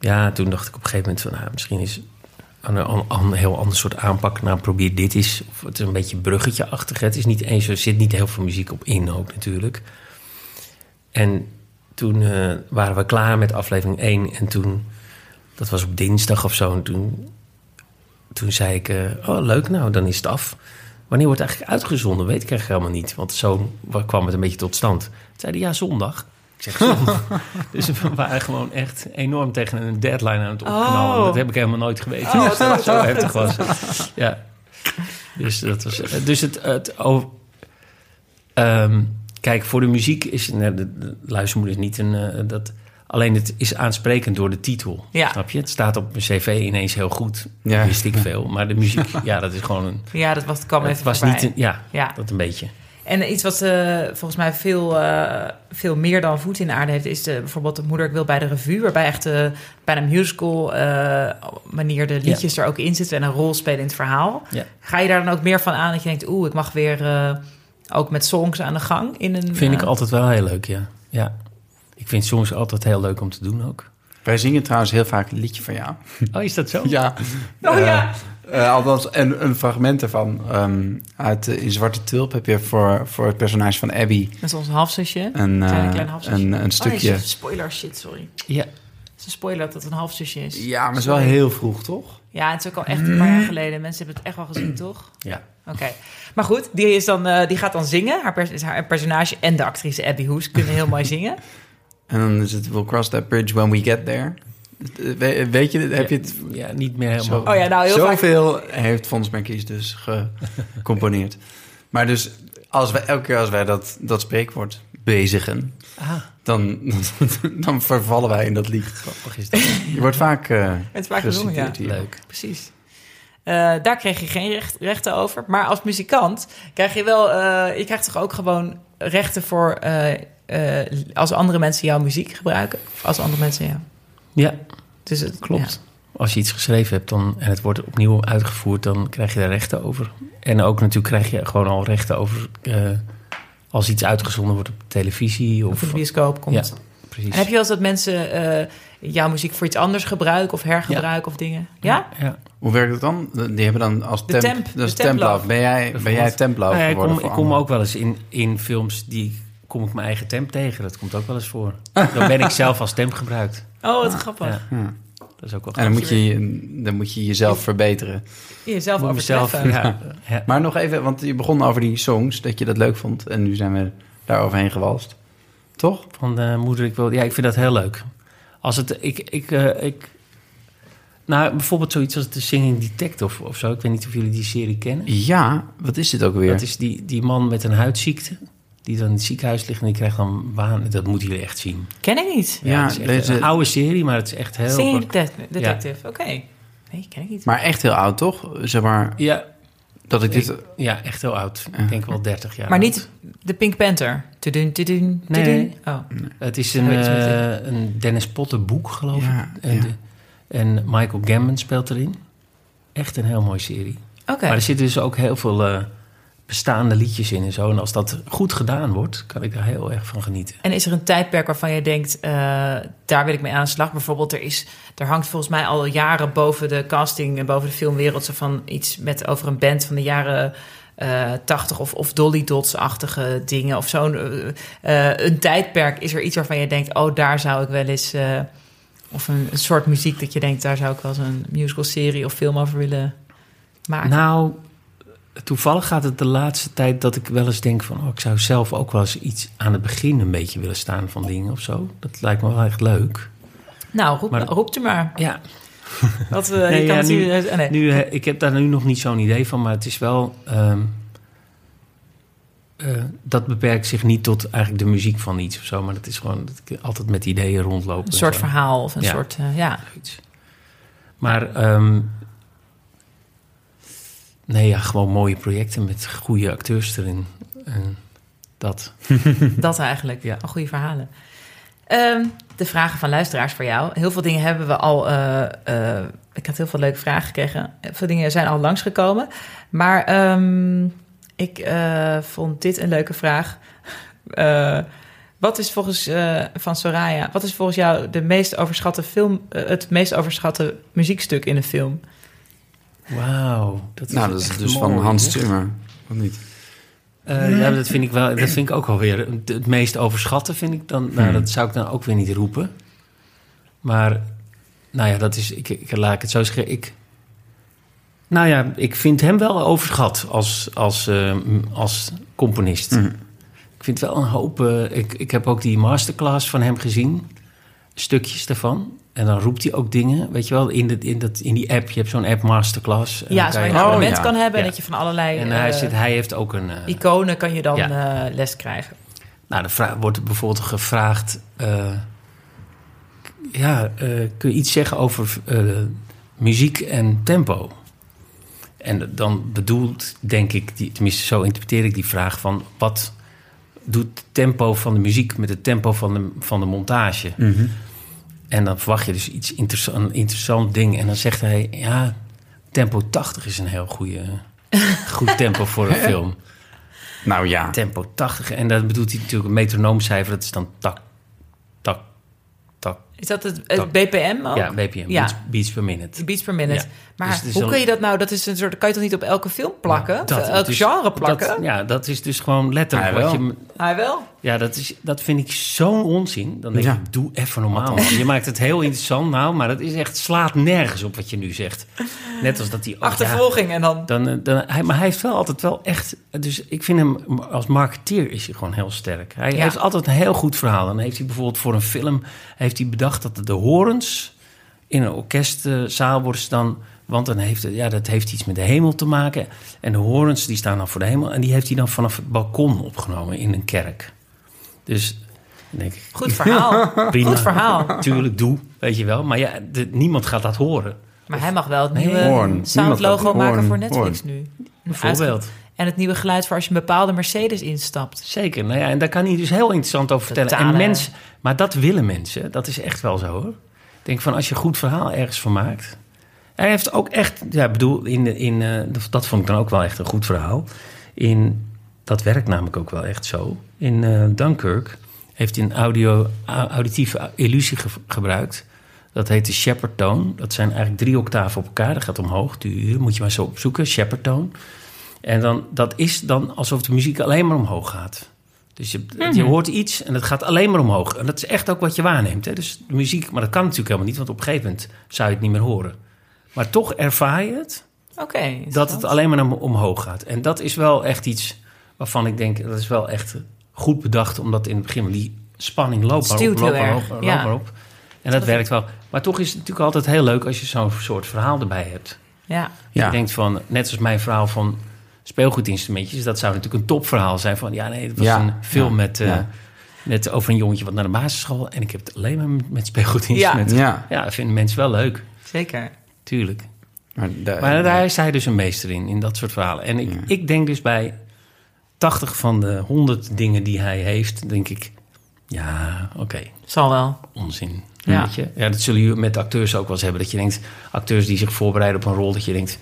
Ja, toen dacht ik op een gegeven moment van... Nou, misschien is een, een, heel ander soort aanpak. Nou, probeer dit eens. Of het is een beetje bruggetje-achtig. Het is niet eens, er zit niet heel veel muziek op in ook natuurlijk. En toen eh, waren we klaar met aflevering 1. En toen, dat was op dinsdag of zo. En toen toen zei ik, eh, oh leuk, nou dan is het af. Wanneer wordt het eigenlijk uitgezonden? Weet ik eigenlijk helemaal niet. Want zo kwam het een beetje tot stand. Toen zei hij, ja, zondag. Ik zeg, zondag. dus we waren gewoon echt enorm tegen een deadline aan het opknallen. Oh. Dat heb ik helemaal nooit geweten. Oh, dat het zo heftig was. Ja. Dus dat was... Dus het... het ehm, kijk, voor de muziek is... nee, de, de luistermoeder is niet een... eh, dat, alleen het is aansprekend door de titel. Ja. Snap je? Het staat op mijn cv ineens heel goed. Ja. Wist ik veel. Maar de muziek, ja, dat is gewoon een... Ja, dat was, kwam Het even was voorbij. niet... Een, ja, Ja. dat een beetje. En iets wat eh, volgens mij veel, eh, veel meer dan voet in de aarde heeft, is de, bijvoorbeeld de Moeder ik wil bij de revue, waarbij echt eh, bijna musical eh, manier de liedjes er ook in zitten en een rol spelen in het verhaal. Ja. Ga je daar dan ook meer van aan dat je denkt, oeh, ik mag weer eh, ook met songs aan de gang in een. Vind ik altijd wel heel leuk, ja. ja. Ik vind songs altijd heel leuk om te doen ook. Wij zingen trouwens heel vaak een liedje van jou. Oh, is dat zo? Ja. Oh ja. Eh, althans, en een fragment ervan. ehm, uit, eh, in Zwarte Tulp heb je voor, voor het personage van Abby Dat is ons halfzusje. een, eh, Kleine, kleine halfzusje. een, een stukje... Oh, nee, spoiler shit, sorry. Ja. Het is een spoiler dat het een halfzusje is. ja, maar het is wel heel vroeg, toch? Ja, het is ook al echt een paar jaar geleden. Mensen hebben het echt wel gezien, toch? Ja. Oké. Maar goed, die, is dan, die gaat dan zingen. Haar, pers- haar personage en de actrice Abby Hoes kunnen heel mooi zingen. En dan is het We'll cross that bridge when we get there. We- weet je, heb je het... Ja, niet meer helemaal. Zo. Oh ja, nou heel vaak... Zoveel heeft Fons Merkies dus gecomponeerd. maar dus als wij, elke keer als wij dat, dat spreekwoord bezigen... Ah, Dan, dan vervallen wij in dat lied. grappig is dat. Je wordt vaak, eh Het is vaak gezongen, ja. hier. Leuk. Precies. Eh, daar kreeg je geen recht, rechten over. Maar als muzikant krijg je wel... eh, je krijgt toch ook gewoon rechten voor... eh, eh, als andere mensen jouw muziek gebruiken. Of als andere mensen jou. Ja, Dus het klopt. Als je iets geschreven hebt dan, en het wordt opnieuw uitgevoerd, dan krijg je daar rechten over. En ook natuurlijk krijg je gewoon al rechten over eh, als iets uitgezonden wordt op televisie. Of Of, de bioscoop komt. Ja, precies. En heb je wel eens dat mensen eh, jouw muziek voor iets anders gebruiken... of hergebruiken of dingen? Ja? Ja. Hoe werkt het dan? Die hebben dan als De temp... temp, de templove. templove. Ben jij, ben jij templove Nou ja, ik geworden kom, voor ik kom ook wel eens in, in films die kom ik mijn eigen temp tegen. Dat komt ook wel eens voor. Dan ben ik zelf als temp gebruikt. Oh, wat grappig. Ja, dat is ook wel En dan grappig. moet, je, dan moet je jezelf verbeteren. Jezelf Moet ja, ja. Maar nog even, want je begon over die songs, dat je dat leuk vond. En nu zijn we daar overheen gewalst. Toch? Van de moeder, ik wil. Ja, ik vind dat heel leuk. Als het, ik, ik, eh, ik, nou, bijvoorbeeld zoiets als de Singing Detective of zo. Ik weet niet of jullie die serie kennen. Ja, wat is dit ook weer? Dat is die, die man met een huidziekte. Die dan in het ziekenhuis ligt en die krijgt dan waan. Dat moeten jullie echt zien. Ken ik niet. Ja, het is deze- een oude serie, maar het is echt heel. Singing Detective. detective. Oké. Nee, ken ik niet. Maar echt heel oud, toch? Zeg maar, Ja, dat ik dit... ik- ja, echt heel oud. Ik denk wel 30 jaar. Maar oud. niet de Pink Panther. Tudun, tudun, Nee, tudun. nee. Oh. Het is een, eh, een Dennis Potter boek, geloof Ja, ik. En, ja. de- en Michael Gambon speelt erin. Echt een heel mooie serie. Oké. Maar er zitten dus ook heel veel eh, bestaande liedjes in en zo. En als dat goed gedaan wordt, kan ik daar heel erg van genieten. En is er een tijdperk waarvan je denkt, eh, daar wil ik mee aan de slag? Bijvoorbeeld, er, is, er hangt volgens mij al jaren boven de casting en boven de filmwereld zo van iets met over een band van de jaren eh 80 of, of Dolly Dots-achtige dingen of zo'n eh, een tijdperk. Is er iets waarvan je denkt, oh, daar zou ik wel eens. of een, een soort muziek dat je denkt, daar zou ik wel eens een musical serie of film over willen maken. Nou, toevallig gaat het de laatste tijd dat ik wel eens denk van... Oh, ik zou zelf ook wel eens iets aan het begin een beetje willen staan van dingen of zo. Dat lijkt me wel echt leuk. nou, roep, maar- u maar. Ja, Dat, Nee, je kan ja, het nu- eh, nee. Nu, eh, ik heb daar nu nog niet zo'n idee van, maar het is wel. ehm, eh, dat beperkt zich niet tot eigenlijk de muziek van iets of zo, maar dat is gewoon dat ik altijd met ideeën rondloop. Een en soort zo. verhaal of een Ja. soort, ja. Maar ehm, nee, ja, gewoon mooie projecten met goede acteurs erin. Dat. Dat eigenlijk. Ja. Goede verhalen. Ehm, de vragen van luisteraars voor jou. Heel veel dingen hebben we al. eh, eh, ik had heel veel leuke vragen gekregen. Heel veel dingen zijn al langsgekomen. Maar ehm, ik eh, vond dit een leuke vraag. Wat is volgens van Soraya? Wat is volgens jou de meest overschatte film? het meest overschatte muziekstuk in een film? Wauw. Dat is Nou, dat is dus mooi, van Hans? Zimmer. Of niet? Eh, ja, dat vind ik wel. Dat vind ik ook wel weer het, meest overschatten. Vind ik dan. Nou, Hmm. dat zou ik dan ook weer niet roepen. Maar, nou ja, dat is. Ik, ik laat ik het zo zeggen. Ik. Nou ja, ik vind hem wel overschat als, als, eh, als componist. Mhm. Ik vind wel een hoop. eh, ik, ik heb ook die masterclass van hem gezien. Stukjes daarvan. En dan roept hij ook dingen. Weet je wel, in, de, in, dat, in die app. Je hebt zo'n app masterclass. En Ja, dan zo kan je een Oh, abonnement ja. kan hebben en Ja. dat je van allerlei en hij, eh, zit, hij heeft ook een. eh, iconen kan je dan Ja. eh, les krijgen. Nou, er vra- wordt bijvoorbeeld gevraagd... eh, ja, eh, kun je iets zeggen over eh, muziek en tempo? En dan bedoelt, denk ik, die, tenminste zo interpreteer ik die vraag... van wat doet het tempo van de muziek met het tempo van de, van de montage? Mhm. En dan verwacht je dus iets interessant, een interessant ding. En dan zegt hij, ja, tempo 80 is een heel goede, goed tempo voor een film. Nou ja. Tempo 80. En dan bedoelt hij natuurlijk een metronoomcijfer. Dat is dan tak. Is dat het, het Dat- BPM ook? Ja, BPM. Ja. Beats, beats per minute. Beats per minute. Ja. Maar Dus het hoe dan- kun je dat nou? Dat is een soort. Kan je toch niet op elke film plakken? Ja, Of elk het is- genre plakken? Dat, ja, dat is dus gewoon letterlijk Hij wat wel. je... Hij wel. Ja, dat, is, dat vind ik zo'n onzin. Dan denk Ja. ik, doe even normaal. man. Je maakt het heel interessant nou, maar dat is echt slaat nergens op wat je nu zegt. Net als dat die... oh, ja, Achtervolging en dan. Dan, eh, dan, hij, maar hij heeft wel altijd wel echt... Dus ik vind hem als marketeer is hij gewoon heel sterk. Hij Ja. heeft altijd een heel goed verhaal. Dan heeft hij bijvoorbeeld voor een film... heeft hij bedacht dat de horens in een orkestzaal worden ze dan... Want dan heeft het, ja, dat heeft iets met de hemel te maken. En de horens die staan dan voor de hemel. En die heeft hij dan vanaf het balkon opgenomen in een kerk. Dus denk ik, Goed verhaal. prima. Goed verhaal. Tuurlijk, doe, weet je wel. Maar ja, de- niemand gaat dat horen. Maar hij mag wel het Nee, nieuwe soundlogo maken voor Netflix Hoorn. nu. Bijvoorbeeld. En het nieuwe geluid voor als je een bepaalde Mercedes instapt. Zeker. Nou ja, en daar kan hij dus heel interessant over vertellen. Totale- En mensen, maar dat willen mensen. Dat is echt wel zo hoor. Ik denk van als je een goed verhaal ergens van maakt. Hij heeft ook echt, ja, bedoel, in, in, eh, dat vond ik dan ook wel echt een goed verhaal. In, dat werkt namelijk ook wel echt zo. In eh, Dunkirk heeft hij een audio, au- auditieve illusie ge- gebruikt. Dat heet de Shepard tone. Dat zijn eigenlijk drie octaven op elkaar. Dat gaat omhoog. Die moet je maar zo opzoeken, Shepard tone. En dan, dat is dan alsof de muziek alleen maar omhoog gaat. Dus je, je hoort iets en het gaat alleen maar omhoog. En dat is echt ook wat je waarneemt. Hè? Dus de muziek, maar dat kan natuurlijk helemaal niet, want op een gegeven moment zou je het niet meer horen. Maar toch ervaar je het dat het alleen maar naar omhoog gaat. En dat is wel echt iets waarvan ik denk, dat is wel echt goed bedacht, omdat in het begin die spanning loopt maar op, loopt maar op, loopt ja. maar op. En dat werkt wel. Maar toch is het natuurlijk altijd heel leuk als je zo'n soort verhaal erbij hebt. Ja. Ja. Je denkt van, net als mijn verhaal van speelgoedinstrumentjes, dat zou natuurlijk een topverhaal zijn van, ja nee, het was Ja, een film ja, met, eh, ja. met over een jongetje wat naar de basisschool en ik heb het alleen maar met, met speelgoedinstrumenten. Ja. Ja, dat vinden mensen wel leuk, Zeker. tuurlijk. Maar, de- Maar daar is hij dus een meester in, in dat soort verhalen. En ik, Ja. ik denk dus bij 80 van de 100 dingen die hij heeft, denk ik, ja, oké, Zal wel. onzin. Ja. Weet je? ja, dat zullen jullie met acteurs ook wel eens hebben. Dat je denkt, acteurs die zich voorbereiden op een rol, dat je denkt,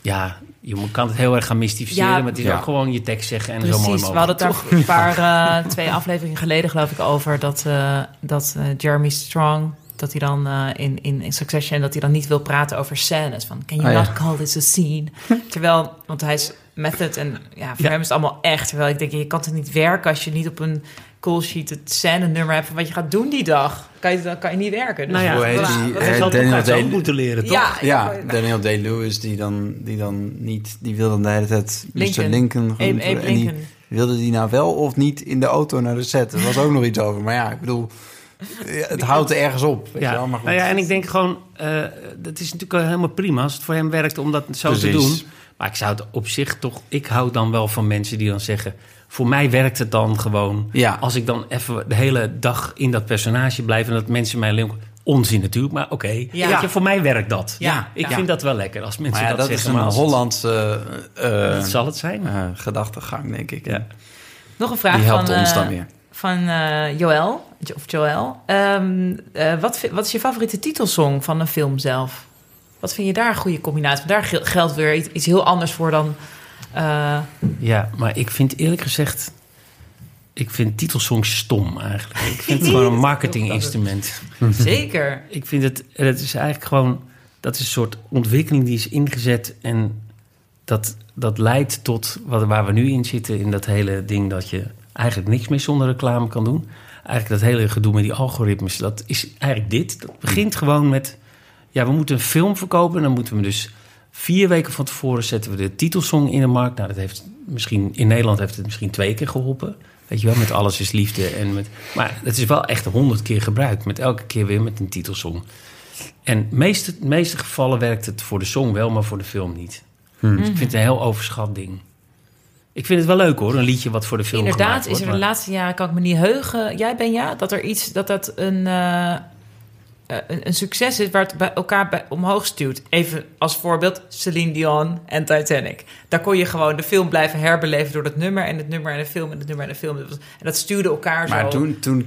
ja, je moet- kan het heel erg gaan mystificeren, Ja. maar het is Ja. ook gewoon je tekst zeggen en zo mooi Precies. mogelijk. We hadden het daar een paar, eh, twee afleveringen geleden geloof ik over dat, eh, dat eh, Jeremy Strong, dat hij dan eh, in, in, in Succession, dat hij dan niet wil praten over scènes. Van, can you Oh, ja. not call this a scene? Terwijl, want hij is method en ja, voor Ja. hem is het allemaal echt. Terwijl ik denk, je kan het niet werken als je niet op een call sheet het scène nummer hebt van wat je gaat doen die dag. Kan je, dan kan je niet werken. Dus Nou ja, Hoe heet wat- die? Eh, Daniel Day- moeten leren, toch? ja, Ja, ja, Daniel Day-Lewis, die dan, die dan niet... Die wil dan de hele tijd Mr. Lincoln. Lincoln Abe, genoemd Abe worden. En die wilde die nou wel of niet in de auto naar de set. Er was ook nog iets over. Maar ja, ik bedoel... ja, Het houdt er ergens op. Weet je wel, Ja, maar goed. nou ja, en ik denk gewoon, eh dat is natuurlijk helemaal prima als het voor hem werkt om dat zo te doen. Maar ik zou het op zich toch, ik hou dan wel van mensen die dan zeggen, voor mij werkt het dan gewoon. Ja. Als ik dan even de hele dag in dat personage blijf en dat mensen mij alleen onzin natuurlijk, maar oké, Ja. Weet je, voor mij werkt dat. Ja, ik ja. vind dat wel lekker als mensen Maar ja, dat, dat is zeggen. een Hollandse eh, dat zal het zijn. eh, gedachtegang, denk ik. Ja. Nog een vraag Die helpt van, ons eh, dan weer. van eh, Joël, Jo- of Joël. Ehm, eh, wat, wat is je favoriete titelsong van een film zelf? Wat vind je daar een goede combinatie? Want daar gel- geldt weer iets heel anders voor dan... eh, Ja, maar ik vind eerlijk gezegd... Ik vind titelsongs stom eigenlijk. Ik vind het gewoon een marketinginstrument. zeker. Ik vind het... Het is eigenlijk gewoon... Dat is een soort ontwikkeling die is ingezet... en dat, dat leidt tot wat, waar we nu in zitten... in dat hele ding dat je eigenlijk niks meer zonder reclame kan doen. Eigenlijk dat hele gedoe met die algoritmes... dat is eigenlijk dit. Dat begint gewoon met... Ja, we moeten een film verkopen... en dan moeten we dus vier weken van tevoren... zetten we de titelsong in de markt. Nou, dat heeft misschien... In Nederland heeft het misschien twee keer geholpen... Weet je wel, met Alles is Liefde. En met, maar het is wel echt honderd keer gebruikt. Met elke keer weer met een titelsong. En de meeste, de meeste gevallen werkt het voor de song wel, maar voor de film niet. Dus ik vind het een heel overschat ding. Ik vind het wel leuk hoor, een liedje wat voor de film Inderdaad, gemaakt is er wordt. de laatste jaren, kan ik me niet heugen. Jij ben ja, dat er iets, dat dat een, eh, een, een succes is waar het bij elkaar bij omhoog stuurt. Even als voorbeeld Celine Dion en Titanic. Daar kon je gewoon de film blijven herbeleven door het nummer en het nummer en de film en het nummer en de film. En dat stuurde elkaar zo Maar toen, toen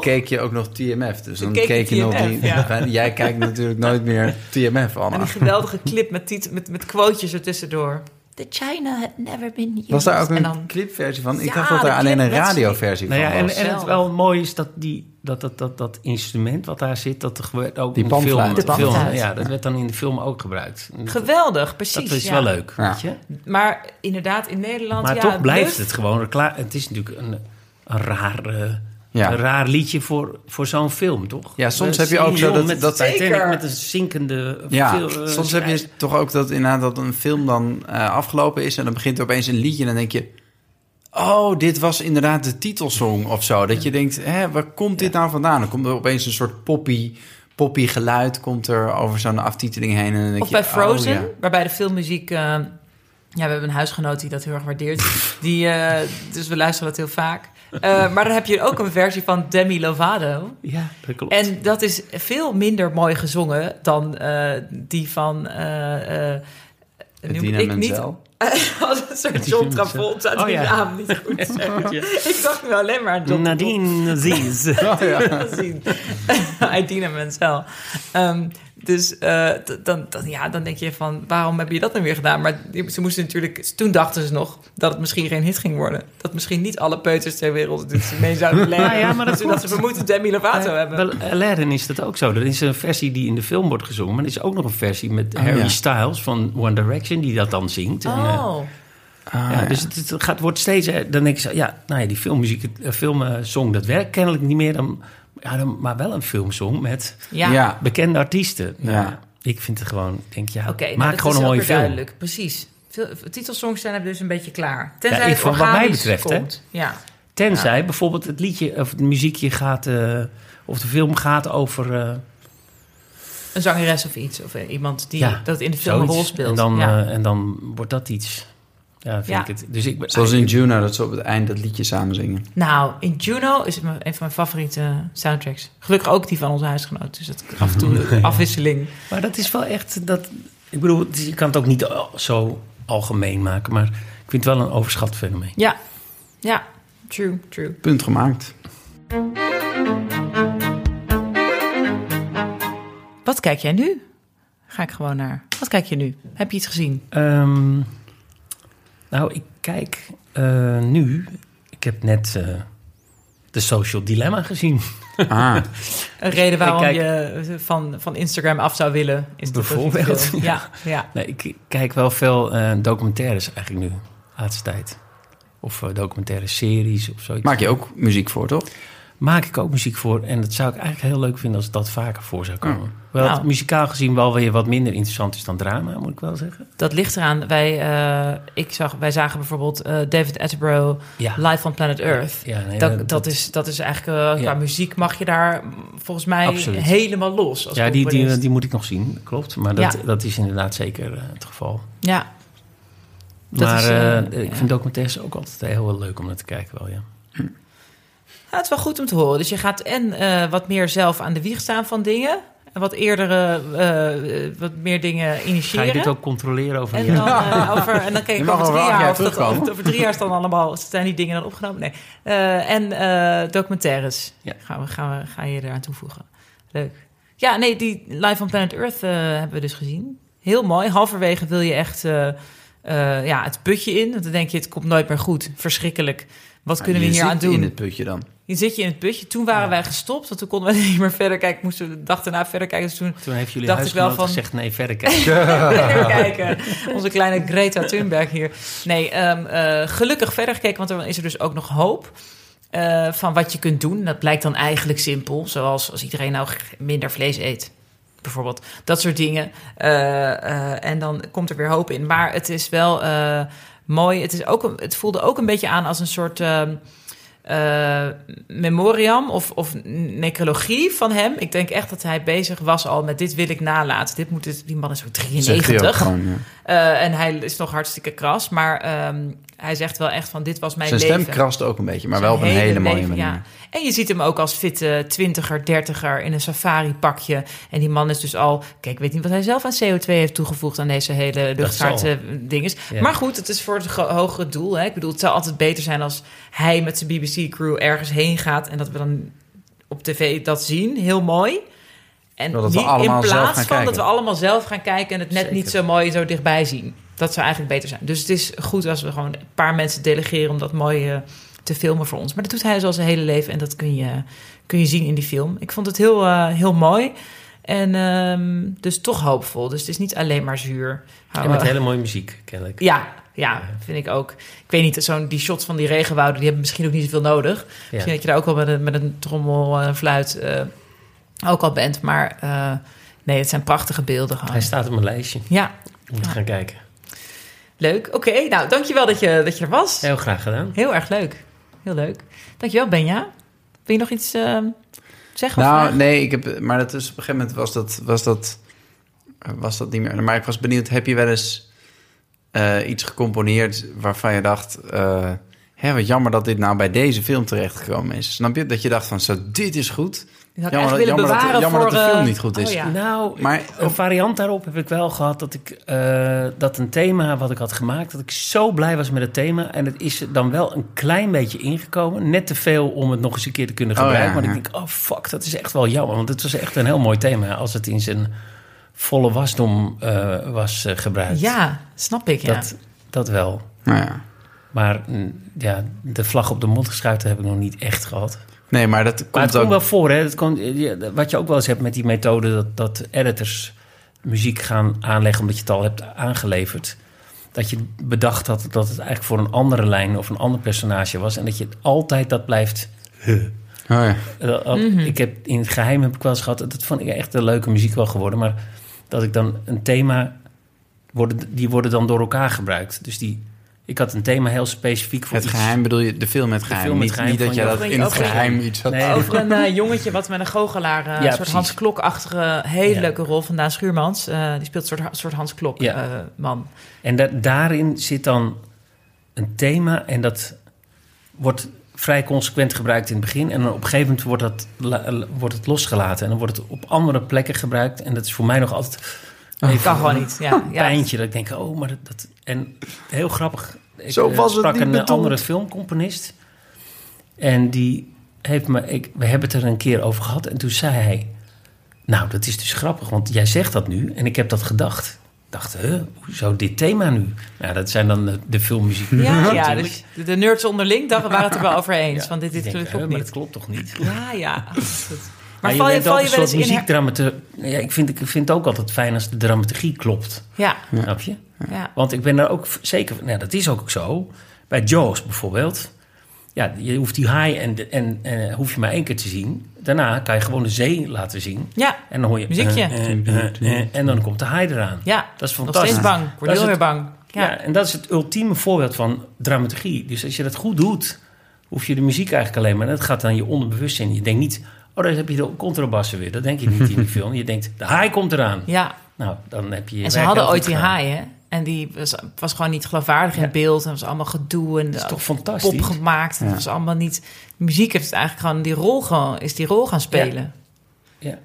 keek, je ook nog TMF. Dus Toen dan keek je nog die... ja. Jij kijkt natuurlijk nooit meer TMF, En Anna. die geweldige clip met, met, met quotejes ertussendoor. The China had never been used. Was daar ook En een dan- clipversie van? Ik Ja, dacht dat er alleen een radioversie Nou ja, van en, was. en het wel mooi is dat die, dat, dat, dat, dat instrument wat daar zit, dat er gebeurt ook Die in de film. De ja, dat werd dan in de film ook gebruikt. Geweldig, precies. dat is ja. wel leuk, Ja. weet je? Maar inderdaad, in Nederland... Maar ja, toch blijft Luf- het gewoon. Het is natuurlijk een, een raar, eh, Ja. een raar liedje voor, voor zo'n film, toch? Ja, soms heb je ook zo dat- met dat- Titanic Zeker. met een zinkende... Ja, veel, eh, soms heb je toch ook dat inderdaad dat een film dan eh, afgelopen is... en dan begint er opeens een liedje en dan denk je... oh, dit was inderdaad de titelsong of zo. Dat je denkt, hè, waar komt dit nou vandaan? Dan komt er opeens een soort poppy, poppy geluid... komt er over zo'n aftiteling heen. En dan denk Of je, bij Frozen, oh, ja. waarbij de filmmuziek... eh, ja, we hebben een huisgenoot die dat heel erg waardeert. Die, eh, dus we luisteren dat heel vaak. Eh, maar dan heb je ook een versie van Demi Lovato. Ja, dat klopt. En dat is veel minder mooi gezongen dan eh, die van... eh, eh, Idina ik niet Menzel. als een soort John. Travolta Oh, die ja. naam niet goed. Ik dacht nu alleen maar aan John Nadine Aziz. Idina Menzel. Ehm, dus eh, dan, dan, ja, dan denk je van, waarom heb je dat dan weer gedaan? Maar die- ze moesten natuurlijk... Toen dachten ze nog dat het misschien geen hit ging worden. Dat misschien niet alle peuters ter wereld het mee zouden leggen. Nou ja, maar dat dat ze we moeten Demi Lovato Eh, hebben. Wel, Aladdin is dat ook zo. Er is een versie die in de film wordt gezongen... maar er is ook nog een versie met Harry ja. Styles van One Direction... die dat dan zingt. En, eh, Oh, Ah, ja, ja. Dus het, het gaat, wordt steeds... eh, Dan denk ik zo, ja, nou ja, die filmmuziek, eh, filmsong... dat werkt kennelijk niet meer. Dan, ja, dan, maar wel een filmsong met ja. Bekende artiesten. Nou, Ja. Ik vind het gewoon... Denk, ja, Oké, nou, maak gewoon een mooie film. duidelijk. Precies. Veel, titelsongs zijn er dus een beetje klaar. Tenzij Ja, ik het wat mij betreft, hè. Ja. Tenzij bijvoorbeeld het liedje of het muziekje gaat... eh, of de film gaat over... eh, Een zangeres of iets. Of eh, iemand die Ja, dat in de film een rol speelt. En dan, ja. en dan wordt dat iets. Ja, vind Ja. ik het. Dus ik ben Zoals in Juno, dat ze op het eind dat liedje samen zingen. Nou, in Juno is het een van mijn favoriete soundtracks. Gelukkig ook die van onze huisgenoot. Dus dat af en toe een afwisseling. Maar dat is wel echt. Dat, ik bedoel, je kan het ook niet zo algemeen maken. Maar ik vind het wel een overschat fenomeen. Ja, ja, true, true. Punt gemaakt. Wat kijk jij nu? Ga ik gewoon naar. Wat kijk je nu? Heb je iets gezien? Ehm, nou, ik kijk eh, nu. Ik heb net eh de Social Dilemma gezien. Ah, Een reden waarom kijk- je van, van Instagram af zou willen? Is Bijvoorbeeld? Ja, ja. Nee, ik kijk wel veel eh, documentaires eigenlijk nu, laatste tijd. Of documentaire series of zoiets. maak je ook muziek voor, toch? Maak ik ook muziek voor. En dat zou ik eigenlijk heel leuk vinden als dat vaker voor zou komen. Oh. Wel Nou. muzikaal gezien wel weer wat minder interessant is dan drama, moet ik wel zeggen. Dat ligt eraan. Wij, eh, ik zag, wij zagen bijvoorbeeld eh, David Attenborough Ja. live on Planet Earth. Ja, nee, dat, dat, is, dat is eigenlijk, eh, qua Ja. muziek mag je daar volgens mij Absoluut. helemaal los. Als ja, die, die, moet ik nog zien, klopt. Maar dat, dat is inderdaad zeker het geval. Ja, Dat maar is, ik vind documentaires ook altijd heel leuk om naar te kijken wel, ja. Ja, het is wel goed om te horen. Dus je gaat en eh, wat meer zelf aan de wieg staan van dingen. En wat eerdere, eh, wat meer dingen Ga initiëren. je dit ook controleren over En dan, eh, over, en dan kijk Je ik over drie jaar jaar of, dat, over drie jaar is dan allemaal zijn die dingen dan opgenomen. Nee. Eh, en eh, documentaires Ja. gaan we, gaan we, ga je eraan toevoegen. Leuk. Ja, nee, die Live on Planet Earth hebben we dus gezien. Heel mooi. Halverwege wil je echt eh, eh, ja, het putje in. Want dan denk je, het komt nooit meer goed. Verschrikkelijk. Wat kunnen we hier aan zit doen? in het putje dan. Je zit je in het putje. Toen waren wij gestopt, want toen konden we niet meer verder kijken. Moesten we de dag daarna verder kijken. Dus toen Toen heeft jullie Dacht ik wel van- gezegd, nee, verder kijken. verder kijken. Onze kleine Greta Thunberg hier. Nee, ehm, eh, gelukkig verder gekeken, want er is er dus ook nog hoop. eh, van wat je kunt doen. Dat blijkt dan eigenlijk simpel. Zoals als iedereen nou minder vlees eet. Bijvoorbeeld. Dat soort dingen. Eh, en dan komt er weer hoop in. Maar het is wel mooi. Het, is ook, het voelde ook een beetje aan als een soort... ehm, eh, memoriam of, of necrologie van hem. Ik denk echt dat hij bezig was al met dit wil ik nalaten. Dit moet het, die man is zo Zegt hij ook 93. gewoon, ja. Eh, en hij is nog hartstikke kras. Maar ehm, hij zegt wel echt van dit was mijn Zijn leven. stem krast ook een beetje, maar Zijn wel op een hele mooie leven, manier. ja. En je ziet hem ook als fitte twintiger, dertiger in een safari-pakje. En die man is dus al... Kijk, ik weet niet wat hij zelf aan CO2 heeft toegevoegd... aan deze hele luchtvaartdinges. Ja. Maar goed, het is voor het hogere doel. Hè. Ik bedoel, het zou altijd beter zijn als hij met zijn BBC-crew ergens heen gaat... en dat we dan op tv dat zien. Heel mooi. En Dat we niet allemaal in zelf plaats gaan van dat kijken. we allemaal zelf gaan kijken... en het net Zeker. niet zo mooi zo dichtbij zien. Dat zou eigenlijk beter zijn. Dus het is goed als we gewoon een paar mensen delegeren... om dat mooi eh, te filmen voor ons. Maar dat doet hij zoals zijn hele leven en dat kun je, kun je zien in die film. Ik vond het heel, eh, heel mooi en ehm, dus toch hoopvol. Dus het is niet alleen maar zuur. En met hele mooie muziek, kennelijk. Ja, ja, vind ik ook. Ik weet niet, zo'n die shots van die regenwouden, die hebben misschien ook niet zoveel nodig. Ja. Misschien dat je daar ook wel met een, met een trommel en een fluit eh, ook al bent. Maar eh, nee, het zijn prachtige beelden gewoon. Hij staat op mijn lijstje. Ja, Om te gaan kijken. Leuk. Oké, nou, dankjewel dat je, dat je er was. Heel graag gedaan. Heel erg leuk. Heel leuk. Dankjewel, Benja. Wil je nog iets eh, zeggen? of Nou, vragen? nee, ik heb, maar dat is, op een gegeven moment was dat, was, dat, was dat niet meer. Maar ik was benieuwd, heb je wel eens eh, iets gecomponeerd waarvan je dacht... eh, hè, wat jammer dat dit nou bij deze film terechtgekomen is. Snap je? Dat je dacht van, zo, dit is goed. Die had ik jammer echt willen dat- dat- bewaren jammer voor... dat de film eh, niet goed is. Oh, ja. Nou, Maar een variant daarop heb ik wel gehad dat ik eh, dat een thema wat ik had gemaakt, dat ik zo blij was met het thema. En het is dan wel een klein beetje ingekomen. Net te veel om het nog eens een keer te kunnen Oh, gebruiken. ja, maar ja. ik denk, oh fuck, dat is echt wel jammer. Want het was echt een heel mooi thema als het in zijn volle wasdom eh, was gebruikt. Ja, snap ik, ja. Dat, dat wel. nou ja. Maar mm, ja, de vlag op de mond geschuiten heb ik nog niet echt gehad. Nee, maar dat Maar komt het komt ook... wel voor, hè? Het komt, ja, wat je ook wel eens hebt met die methode... dat, dat editors muziek gaan aanleggen omdat je het al hebt aangeleverd. Dat je bedacht had dat het eigenlijk voor een andere lijn... of een ander personage was. En dat je altijd dat blijft... Oh, ja. Uh, al- Ik heb, in het geheim heb ik wel eens gehad... dat vond ik echt een leuke muziek wel geworden... maar dat ik dan een thema... Worden, die worden dan door elkaar gebruikt. Dus die, ik had een thema heel specifiek voor Het iets. geheim bedoel je, de film met geheim. film met niet, geheim niet dat jij dat in het Over- geheim iets had. Nee, Over een eh, jongetje wat met een goochelaar... eh, Ja, een soort precies. Hans Klok-achtige, hele Ja. leuke rol van Daan Schuurmans. Eh, die speelt een soort, soort Hans Klok Ja. eh, man. En da- daarin zit dan een thema en dat wordt vrij consequent gebruikt in het begin. En dan op een gegeven moment wordt, dat, wordt het losgelaten. En dan wordt het op andere plekken gebruikt. En dat is voor mij nog altijd even kan gewoon niet. Ja, pijntje. Dat ik denk, oh, maar dat... dat en heel grappig. Ik Zo eh, was het sprak niet een eh, bedoeld. andere filmcomponist. En die heeft me... Ik, we hebben het er een keer over gehad. En toen zei hij... Nou, dat is dus grappig, want jij zegt dat nu. En ik heb dat gedacht. Ik dacht, huh, hoezo dit thema nu? Nou, dat zijn dan de, de filmmuziek. Ja, ja dus de, de nerds onderling daar waren het er wel over eens. Ja, Want dit, dit klopt maar niet. dat klopt toch niet? Ja, ja. Maar, je, bent ook een soort muziekdramate... Ja, ik vind, ik vind het ook altijd fijn als de dramaturgie klopt. Ja, Snap je? ja. Want ik ben daar ook zeker van... Nou, dat is ook zo. Bij Jaws bijvoorbeeld. Ja, je hoeft die haai en, de- en, en hoef je maar één keer te zien. Daarna kan je gewoon de zee laten zien. Ja, En dan hoor je... Muziekje. eh, eh, eh, eh, en dan komt de haai eraan. ja. Dat is Nog fantastisch. steeds bang. Ik word heel weer bang. Ja. Ja. en dat is het ultieme voorbeeld van dramaturgie. Dus als je dat goed doet, hoef je de muziek eigenlijk alleen maar... dat gaat dan je onderbewustzijn. Je denkt niet, oh, daar heb je de contrabassen weer. Dat denk je niet in die film. Je denkt, de haai komt eraan. ja. Nou, dan heb je En ze hadden ooit die gedaan. haaien. En die was, was gewoon niet geloofwaardig in Ja. beeld. En was allemaal gedoe. En Dat is toch pop fantastisch? gemaakt. En Ja. Het was allemaal niet... Muziek heeft eigenlijk gewoon die rol, gewoon, is die rol gaan spelen. Ja.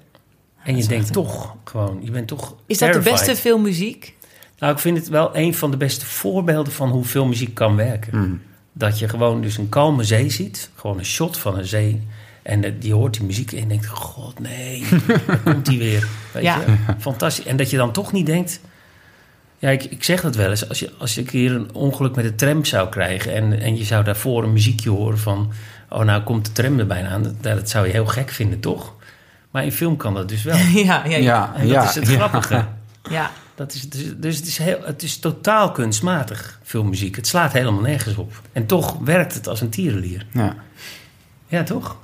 En je denkt toch gewoon, je bent toch Is dat de beste filmmuziek? Nou, ik vind het wel een van de beste voorbeelden van hoe filmmuziek kan werken. Mm. Dat je gewoon dus een kalme zee ziet. Gewoon een shot van een zee. En eh, je hoort die muziek en je denkt... God, nee, daar komt die weer. Weet Ja. je? Fantastisch. En dat je dan toch niet denkt... Ja, ik, ik zeg dat wel eens. Als je, als je een keer een ongeluk met de tram zou krijgen... En, en je zou daarvoor een muziekje horen van... Oh, nou komt de tram er bijna aan. Dat, dat zou je heel gek vinden, toch? Maar in film kan dat dus wel. ja, ja, ja. Ja, En dat ja, is het ja. grappige. ja. Dat is, dus dus het, is heel, het is totaal kunstmatig, filmmuziek. Het slaat helemaal nergens op. En toch werkt het als een tierenlier. Ja. Ja, toch?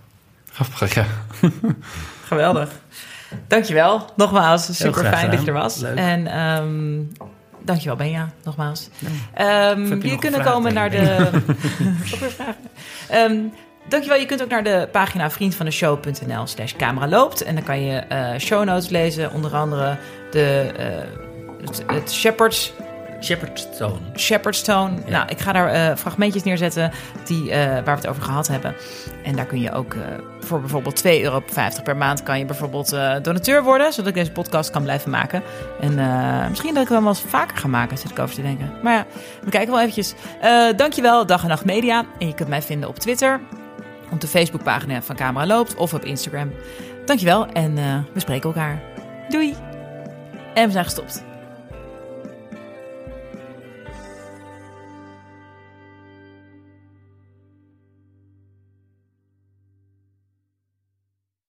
Grappig, ja. Geweldig. Dankjewel, nogmaals. Super fijn dat je er was. Leuk. En ehm dankjewel Benja, nogmaals. Heb je jullie nog kunnen komen naar de... Meer vragen? Ehm, dankjewel, je kunt ook naar de pagina vriendvandeshow.nl slash camera loopt. En dan kan je eh show notes lezen, onder andere de, eh, het, het Shepherds Shepherdstone. Shepherdstone. Ja. Nou, ik ga daar eh, fragmentjes neerzetten die, eh, waar we het over gehad hebben. En daar kun je ook eh, voor bijvoorbeeld 2,50 euro per maand... kan je bijvoorbeeld donateur worden... zodat ik deze podcast kan blijven maken. En misschien dat ik hem wel eens vaker ga maken, zit ik over te denken. Maar ja, we kijken wel eventjes. Dankjewel, Dag en Nacht Media. En je kunt mij vinden op Twitter... op de Facebookpagina van Camera Loopt of op Instagram. Dankjewel en we spreken elkaar. Doei! En we zijn gestopt.